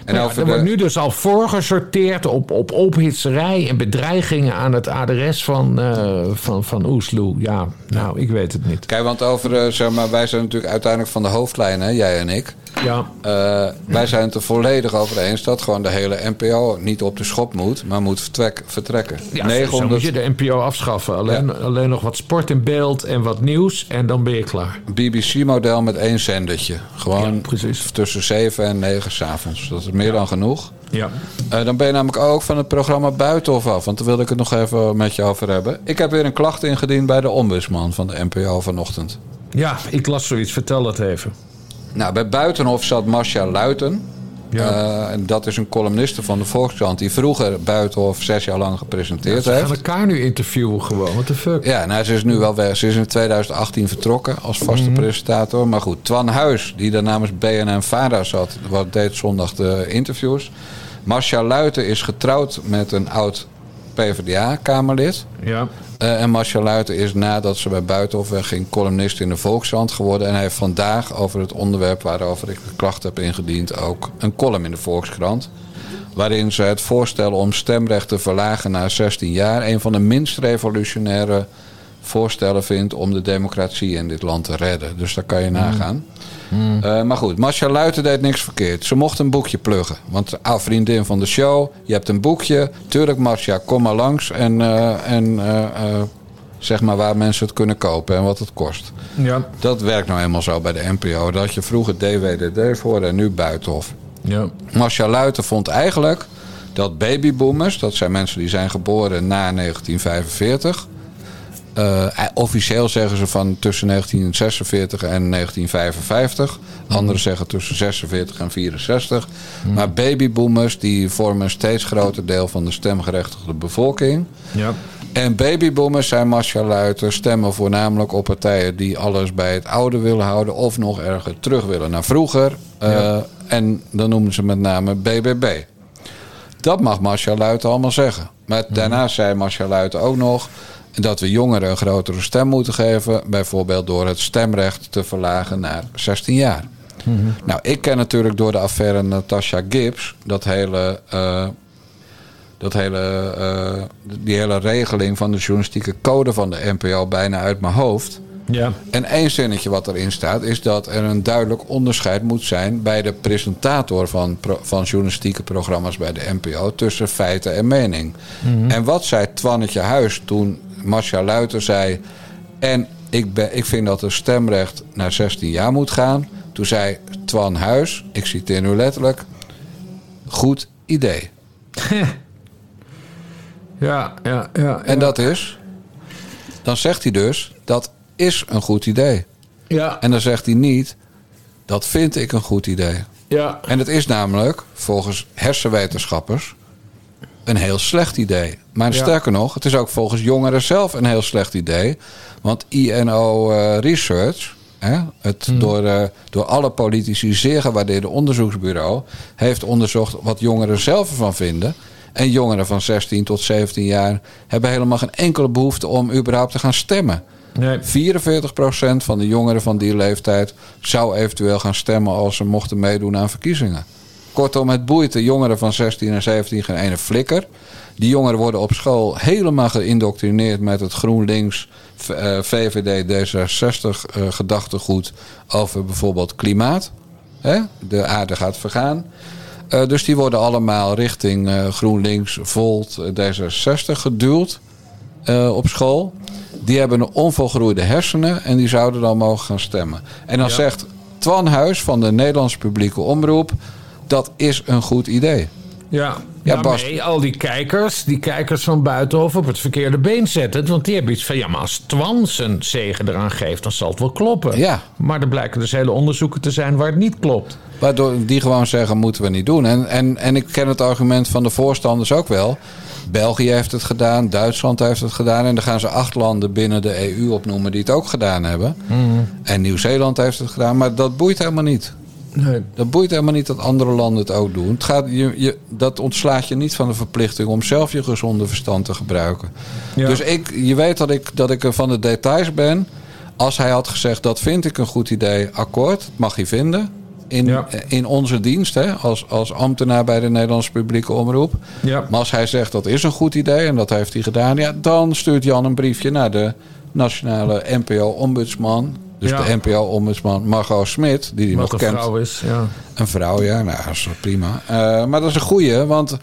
Speaker 1: En
Speaker 2: Ja, er
Speaker 1: de-
Speaker 2: wordt nu dus al voorgesorteerd op, op ophitserij en bedreigingen aan het adres van, eh van, van Oesloe. Ja, nou, ik weet het niet.
Speaker 1: Kijk, want over, eh, zeg maar, wij zijn natuurlijk uiteindelijk van de hoofdlijn, hè, jij en ik.
Speaker 2: Ja.
Speaker 1: Eh, wij zijn het er volledig over eens dat gewoon de hele NPO niet op de schop moet, maar moet vertrek, vertrekken.
Speaker 2: Ja, 900... zo moet je de NPO afschaffen. Alleen, alleen nog wat sport in beeld en wat nieuws en dan ben je klaar.
Speaker 1: BBC-model met één zendertje. Gewoon tussen 7 en 9 s'avonds. Dat is meer dan genoeg.
Speaker 2: Ja.
Speaker 1: Uh, dan ben je namelijk ook van het programma Buitenhof af. Want daar wilde ik het nog even met je over hebben. Ik heb weer een klacht ingediend bij de ombudsman van de NPO vanochtend.
Speaker 2: Ja, ik las zoiets. Vertel dat even.
Speaker 1: Nou, bij Buitenhof zat Marcia Luiten. Ja. Uh, en dat is een columniste van de Volkskrant die vroeger Buitenhof zes jaar lang gepresenteerd
Speaker 2: ja,
Speaker 1: heeft.
Speaker 2: Ze gaan elkaar nu interviewen gewoon. What the fuck?
Speaker 1: Ja, nou, ze is nu wel weg. Ze is in 2018 vertrokken als vaste mm. presentator. Maar goed, Twan Huis, die daar namens BNN Vara zat, wat deed zondag de interviews. Marcia Luiten is getrouwd met een oud PvdA-kamerlid.
Speaker 2: Ja.
Speaker 1: Uh, en Marcia Luiten is nadat ze bij Buitenhof wegging columnist in de Volkskrant geworden. En hij heeft vandaag over het onderwerp waarover ik de klacht heb ingediend ook een column in de Volkskrant. Waarin ze het voorstel om stemrecht te verlagen naar 16 jaar een van de minst revolutionaire voorstellen vindt om de democratie in dit land te redden. Dus daar kan je nagaan. Mm. Uh, maar goed, Marcia Luiten deed niks verkeerd. Ze mocht een boekje pluggen. Want ah, vriendin van de show, je hebt een boekje. Tuurlijk, Marcia, kom maar langs. En, uh, en uh, zeg maar waar mensen het kunnen kopen en wat het kost.
Speaker 2: Ja.
Speaker 1: Dat werkt nou eenmaal zo bij de NPO. Dat je vroeger DWDD voor en nu Buitenhof.
Speaker 2: Ja.
Speaker 1: Marcia Luiten vond eigenlijk dat babyboomers... dat zijn mensen die zijn geboren na 1945... Uh, officieel zeggen ze van tussen 1946 en 1955. Anderen zeggen tussen 46 en 64. Hmm. Maar babyboomers die vormen een steeds groter deel van de stemgerechtigde bevolking.
Speaker 2: Ja.
Speaker 1: En babyboomers zijn Luiten stemmen voornamelijk op partijen die alles bij het oude willen houden of nog erger terug willen naar vroeger. Uh, ja. En dan noemen ze met name BBB. Dat mag Marcia Luiten allemaal zeggen. Maar hmm. daarna zei Marcia Luiten ook nog dat we jongeren een grotere stem moeten geven. Bijvoorbeeld door het stemrecht te verlagen naar 16 jaar. Mhm. Nou, ik ken natuurlijk door de affaire Natasha Gibbs dat hele, uh, dat hele, uh, die hele regeling van de journalistieke code van de NPO bijna uit mijn hoofd.
Speaker 2: Ja.
Speaker 1: En één zinnetje wat erin staat is dat er een duidelijk onderscheid moet zijn bij de presentator van, van journalistieke programma's bij de NPO tussen feiten en mening. Mhm. En wat zei Twannetje Huis toen Marcia Luiter zei. En ik, ben, ik vind dat het stemrecht naar 16 jaar moet gaan. Toen zei Twan Huis, ik citeer nu letterlijk. Goed idee. *laughs*
Speaker 2: ja, ja, ja.
Speaker 1: En dat is. Dan zegt hij dus dat is een goed idee.
Speaker 2: Ja.
Speaker 1: En dan zegt hij niet. Dat vind ik een goed idee.
Speaker 2: Ja.
Speaker 1: En het is namelijk, volgens hersenwetenschappers, een heel slecht idee. Maar sterker nog, het is ook volgens jongeren zelf een heel slecht idee. Want INO uh, eh, Research, hè, het hmm. door, uh, door alle politici zeer gewaardeerde onderzoeksbureau, heeft onderzocht wat jongeren zelf ervan vinden. En jongeren van 16 tot 17 jaar hebben helemaal geen enkele behoefte om überhaupt te gaan stemmen.
Speaker 2: Nee. 44%
Speaker 1: van de jongeren van die leeftijd zou eventueel gaan stemmen als ze mochten meedoen aan verkiezingen. Kortom, het boeit de jongeren van 16 en 17 geen ene flikker. Die jongeren worden op school helemaal geïndoctrineerd met het GroenLinks, VVD, D66 uh, gedachtegoed over bijvoorbeeld klimaat. Hè? De aarde gaat vergaan. Uh, dus die worden allemaal richting GroenLinks, Volt, D66 geduwd op school. Die hebben een onvolgroeide hersenen en die zouden dan mogen gaan stemmen. En dan ja. zegt Twan Huis van de Nederlandse publieke omroep dat is een goed idee.
Speaker 2: Ja, ja. Nee, al die kijkers, die kijkers van buitenhof op het verkeerde been zetten. Want die hebben iets van, ja, maar als Twan zijn zegen eraan geeft, dan zal het wel kloppen.
Speaker 1: Ja.
Speaker 2: Maar er blijken dus hele onderzoeken te zijn waar het niet klopt.
Speaker 1: Waardoor die gewoon zeggen, moeten we niet doen. En, en, en ik ken het argument van de voorstanders ook wel. België heeft het gedaan, Duitsland heeft het gedaan. En dan gaan ze acht landen binnen de EU opnoemen die het ook gedaan hebben.
Speaker 2: Mm.
Speaker 1: En Nieuw-Zeeland heeft het gedaan, maar dat boeit helemaal niet.
Speaker 2: Nee.
Speaker 1: Dat boeit helemaal niet dat andere landen het ook doen. Het gaat, je, je, dat ontslaat je niet van de verplichting om zelf je gezonde verstand te gebruiken.
Speaker 2: Ja.
Speaker 1: Dus ik, je weet dat ik, dat ik er van de details ben. Als hij had gezegd, dat vind ik een goed idee, akkoord, mag hij vinden. In,
Speaker 2: ja.
Speaker 1: in onze dienst, hè, als, als ambtenaar bij de Nederlandse publieke omroep.
Speaker 2: Ja.
Speaker 1: Maar als hij zegt dat is een goed idee en dat heeft hij gedaan, ja, dan stuurt Jan een briefje naar de nationale NPO-ombudsman Dus
Speaker 2: Ja.
Speaker 1: de NPO-ombudsman Margot Smit, die die
Speaker 2: Wat
Speaker 1: nog
Speaker 2: een
Speaker 1: kent.
Speaker 2: vrouw is, ja.
Speaker 1: Een vrouw, ja, nou, dat is prima. Eh, maar dat is een goeie, want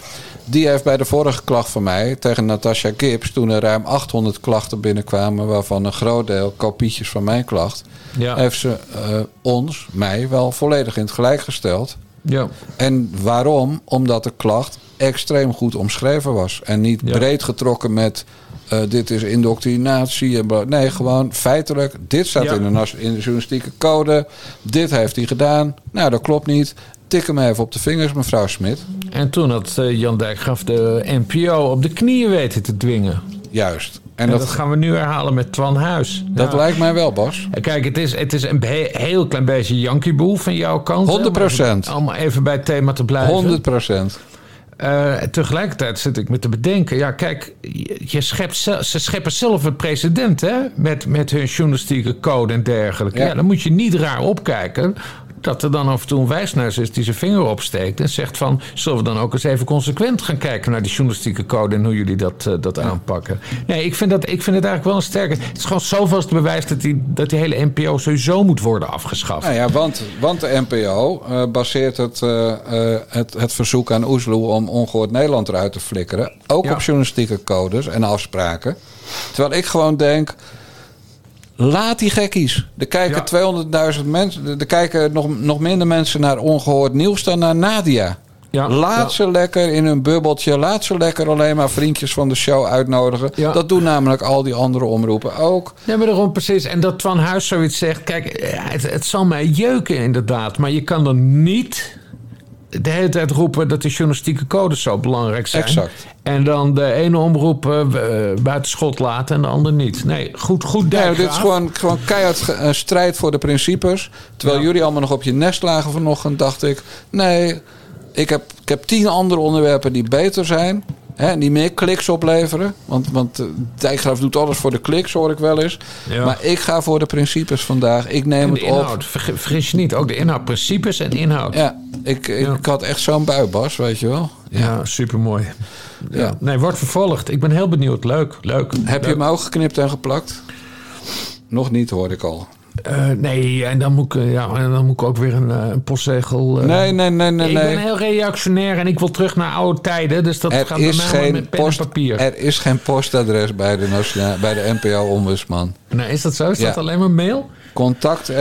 Speaker 1: die heeft bij de vorige klacht van mij tegen Natasha Gibbs, toen er ruim 800 klachten binnenkwamen, waarvan een groot deel kopietjes van mijn klacht,
Speaker 2: Ja.
Speaker 1: heeft ze eh, ons, mij, wel volledig in het gelijk gesteld.
Speaker 2: Ja.
Speaker 1: En waarom? Omdat de klacht extreem goed omschreven was. En niet breed getrokken met eh, dit is indoctrinatie. En nee, gewoon feitelijk. Dit staat
Speaker 2: Ja.
Speaker 1: in, de, in de journalistieke code. Dit heeft hij gedaan. Nou, dat klopt niet. Tik hem even op de vingers, mevrouw Smit.
Speaker 2: En toen had eh, Jan Dijkgraaf de NPO op de knieën weten te dwingen.
Speaker 1: Juist.
Speaker 2: En,
Speaker 1: En
Speaker 2: dat,
Speaker 1: dat,
Speaker 2: gaan we nu herhalen met Twan Huis.
Speaker 1: dat
Speaker 2: Ja.
Speaker 1: lijkt mij wel, Bas.
Speaker 2: Kijk, het is, het is een he- heel klein beetje Yankeeboel van jouw kant. hè,
Speaker 1: 100%.
Speaker 2: om Allemaal even bij het thema te blijven.
Speaker 1: 100
Speaker 2: Eh, tegelijkertijd zit ik me te bedenken. Ja, kijk, je schept ze scheppen zelf een precedent hè? Met, met hun journalistieke code en dergelijke.
Speaker 1: Ja.
Speaker 2: Ja. dan moet je niet raar opkijken. Dat er dan af en toe een wijsneus is die zijn vinger opsteekt en zegt van... zullen we dan ook eens even consequent gaan kijken naar die journalistieke code... en hoe jullie dat, eh, dat aanpakken. Nee, ik vind, dat, ik vind het eigenlijk wel een sterke... Het is gewoon zoveelste bewijs dat die, dat die hele NPO sowieso moet worden afgeschaft.
Speaker 1: Nou ja, want, want de NPO eh, baseert het, eh, het, het verzoek aan Oesloe om ongehoord Nederland eruit te flikkeren. Ook
Speaker 2: Ja.
Speaker 1: op journalistieke codes en afspraken. Terwijl ik gewoon denk. Laat die gekkies. Er kijken 200.000 mensen. Er kijken nog, nog minder mensen naar ongehoord nieuws dan naar Nadia.
Speaker 2: Ja,
Speaker 1: Laat
Speaker 2: ja.
Speaker 1: ze lekker in hun bubbeltje. Laat ze lekker alleen maar vriendjes van de show uitnodigen.
Speaker 2: Ja.
Speaker 1: Dat doen namelijk al die andere omroepen ook.
Speaker 2: Ja, maar daarom precies. En dat Twan Huis zoiets zegt. Kijk, eh, het, het zal mij jeuken inderdaad. Maar je kan dan niet de hele tijd roepen dat de journalistieke codes zo belangrijk zijn.
Speaker 1: Exact.
Speaker 2: En dan de ene omroep eh, buiten schot laten en de ander niet. Nee, goed, goed
Speaker 1: Nee, dit is gewoon, gewoon keihard eh, strijd voor de principes. Terwijl jullie allemaal nog op je nest lagen vanochtend, dacht ik... nee, ik heb, ik heb tien andere onderwerpen die beter zijn... Hè, die meer kliks opleveren. Want, want eh, Dijkgraaf doet alles voor de kliks, hoor ik wel eens.
Speaker 2: Ja.
Speaker 1: Maar ik ga voor de principes vandaag. Ik neem het op.
Speaker 2: inhoud. Verge- Vergis je niet. Ook de inhoud. Principes en inhoud.
Speaker 1: Ja, ik, ik,
Speaker 2: Ja.
Speaker 1: had echt zo'n bui, Bas, weet je wel.
Speaker 2: Ja, supermooi. Ja.
Speaker 1: Ja.
Speaker 2: Nee, wordt vervolgd. Ik ben heel benieuwd. Leuk, leuk.
Speaker 1: Heb je hem ook geknipt en geplakt? Nog niet, hoorde ik al.
Speaker 2: Eh, nee, en dan, moet ik, eh, ja, en dan moet ik ook weer een, eh, een postzegel...
Speaker 1: Nee, nee, nee, nee,
Speaker 2: ik
Speaker 1: nee.
Speaker 2: ben heel reactionair en ik wil terug naar oude tijden. Dus dat
Speaker 1: Er
Speaker 2: gaat
Speaker 1: is, geen
Speaker 2: met pen
Speaker 1: post,
Speaker 2: en papier.
Speaker 1: er is geen postadres bij de, nationale, bij de NPO-ombudsman.
Speaker 2: Nee, is dat zo? Is
Speaker 1: Ja.
Speaker 2: dat alleen maar mail?
Speaker 1: Contact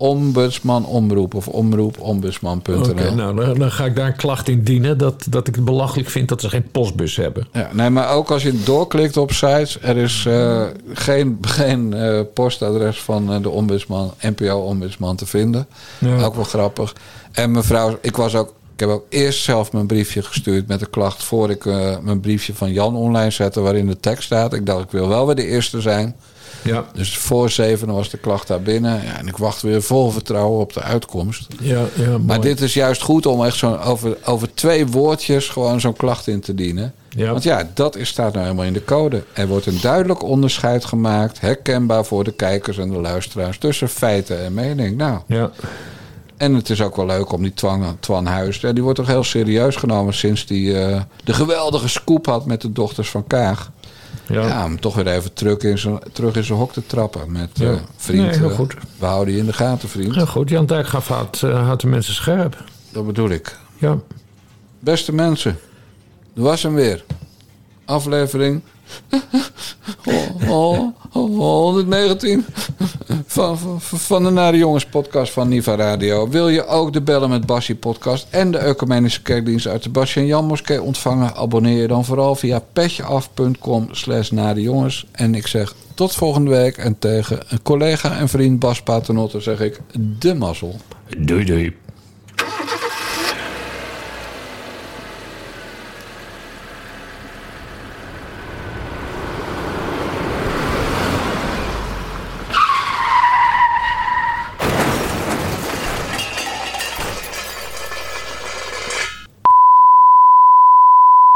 Speaker 1: at ombudsmanomroep of omroepombudsman.nl.
Speaker 2: Oké, nou, dan, ga ik daar een klacht in dienen. Dat, dat ik het belachelijk vind dat ze geen postbus hebben.
Speaker 1: Ja, nee, maar ook als je doorklikt op sites, er is eh, geen, geen eh, postadres van eh, de ombudsman, NPO-ombudsman te vinden.
Speaker 2: Ja.
Speaker 1: Ook wel grappig. En mevrouw, ik was ook, ik heb ook eerst zelf mijn briefje gestuurd met de klacht voor ik eh, mijn briefje van Jan online zette, waarin de tekst staat. Ik dacht, ik wil wel weer de eerste zijn.
Speaker 2: Ja,
Speaker 1: Dus voor zeven was de klacht daar binnen. Ja, en ik wacht weer vol vertrouwen op de uitkomst.
Speaker 2: ja, ja mooi.
Speaker 1: Maar dit is juist goed om echt zo'n over, over twee woordjes gewoon zo'n klacht in te dienen.
Speaker 2: Ja.
Speaker 1: Want ja, dat is, staat nou helemaal in de code. Er wordt een duidelijk onderscheid gemaakt, herkenbaar voor de kijkers en de luisteraars, tussen feiten en mening. Nou,
Speaker 2: Ja,
Speaker 1: en het is ook wel leuk om die Twan, Twan Huis, ja, die wordt toch heel serieus genomen sinds die eh, de geweldige scoop had met de dochters van Kaag.
Speaker 2: Ja.
Speaker 1: Ja, om toch weer even terug in zijn, terug in zijn hok te trappen met
Speaker 2: Ja.
Speaker 1: eh, vriend.
Speaker 2: Nee, heel
Speaker 1: eh,
Speaker 2: goed.
Speaker 1: we houden je in de gaten, vriend.
Speaker 2: Heel goed. Jan Dijkgraaf houdt, eh, houdt de mensen scherp.
Speaker 1: Dat bedoel ik.
Speaker 2: Ja.
Speaker 1: Beste mensen, er was hem weer. Aflevering oh, oh, oh, 119 van, van, van de Nare Jongens podcast van Niva Radio. Wil je ook de Bellen met Bassie podcast en de Ecumenische Kerkdienst uit de Bassie en Jan Moskee ontvangen? Abonneer je dan vooral via petjeaf.com slash Jongens. En ik zeg tot volgende week en tegen een collega en vriend Bas Paternotte zeg ik de mazzel.
Speaker 2: Doei, doei.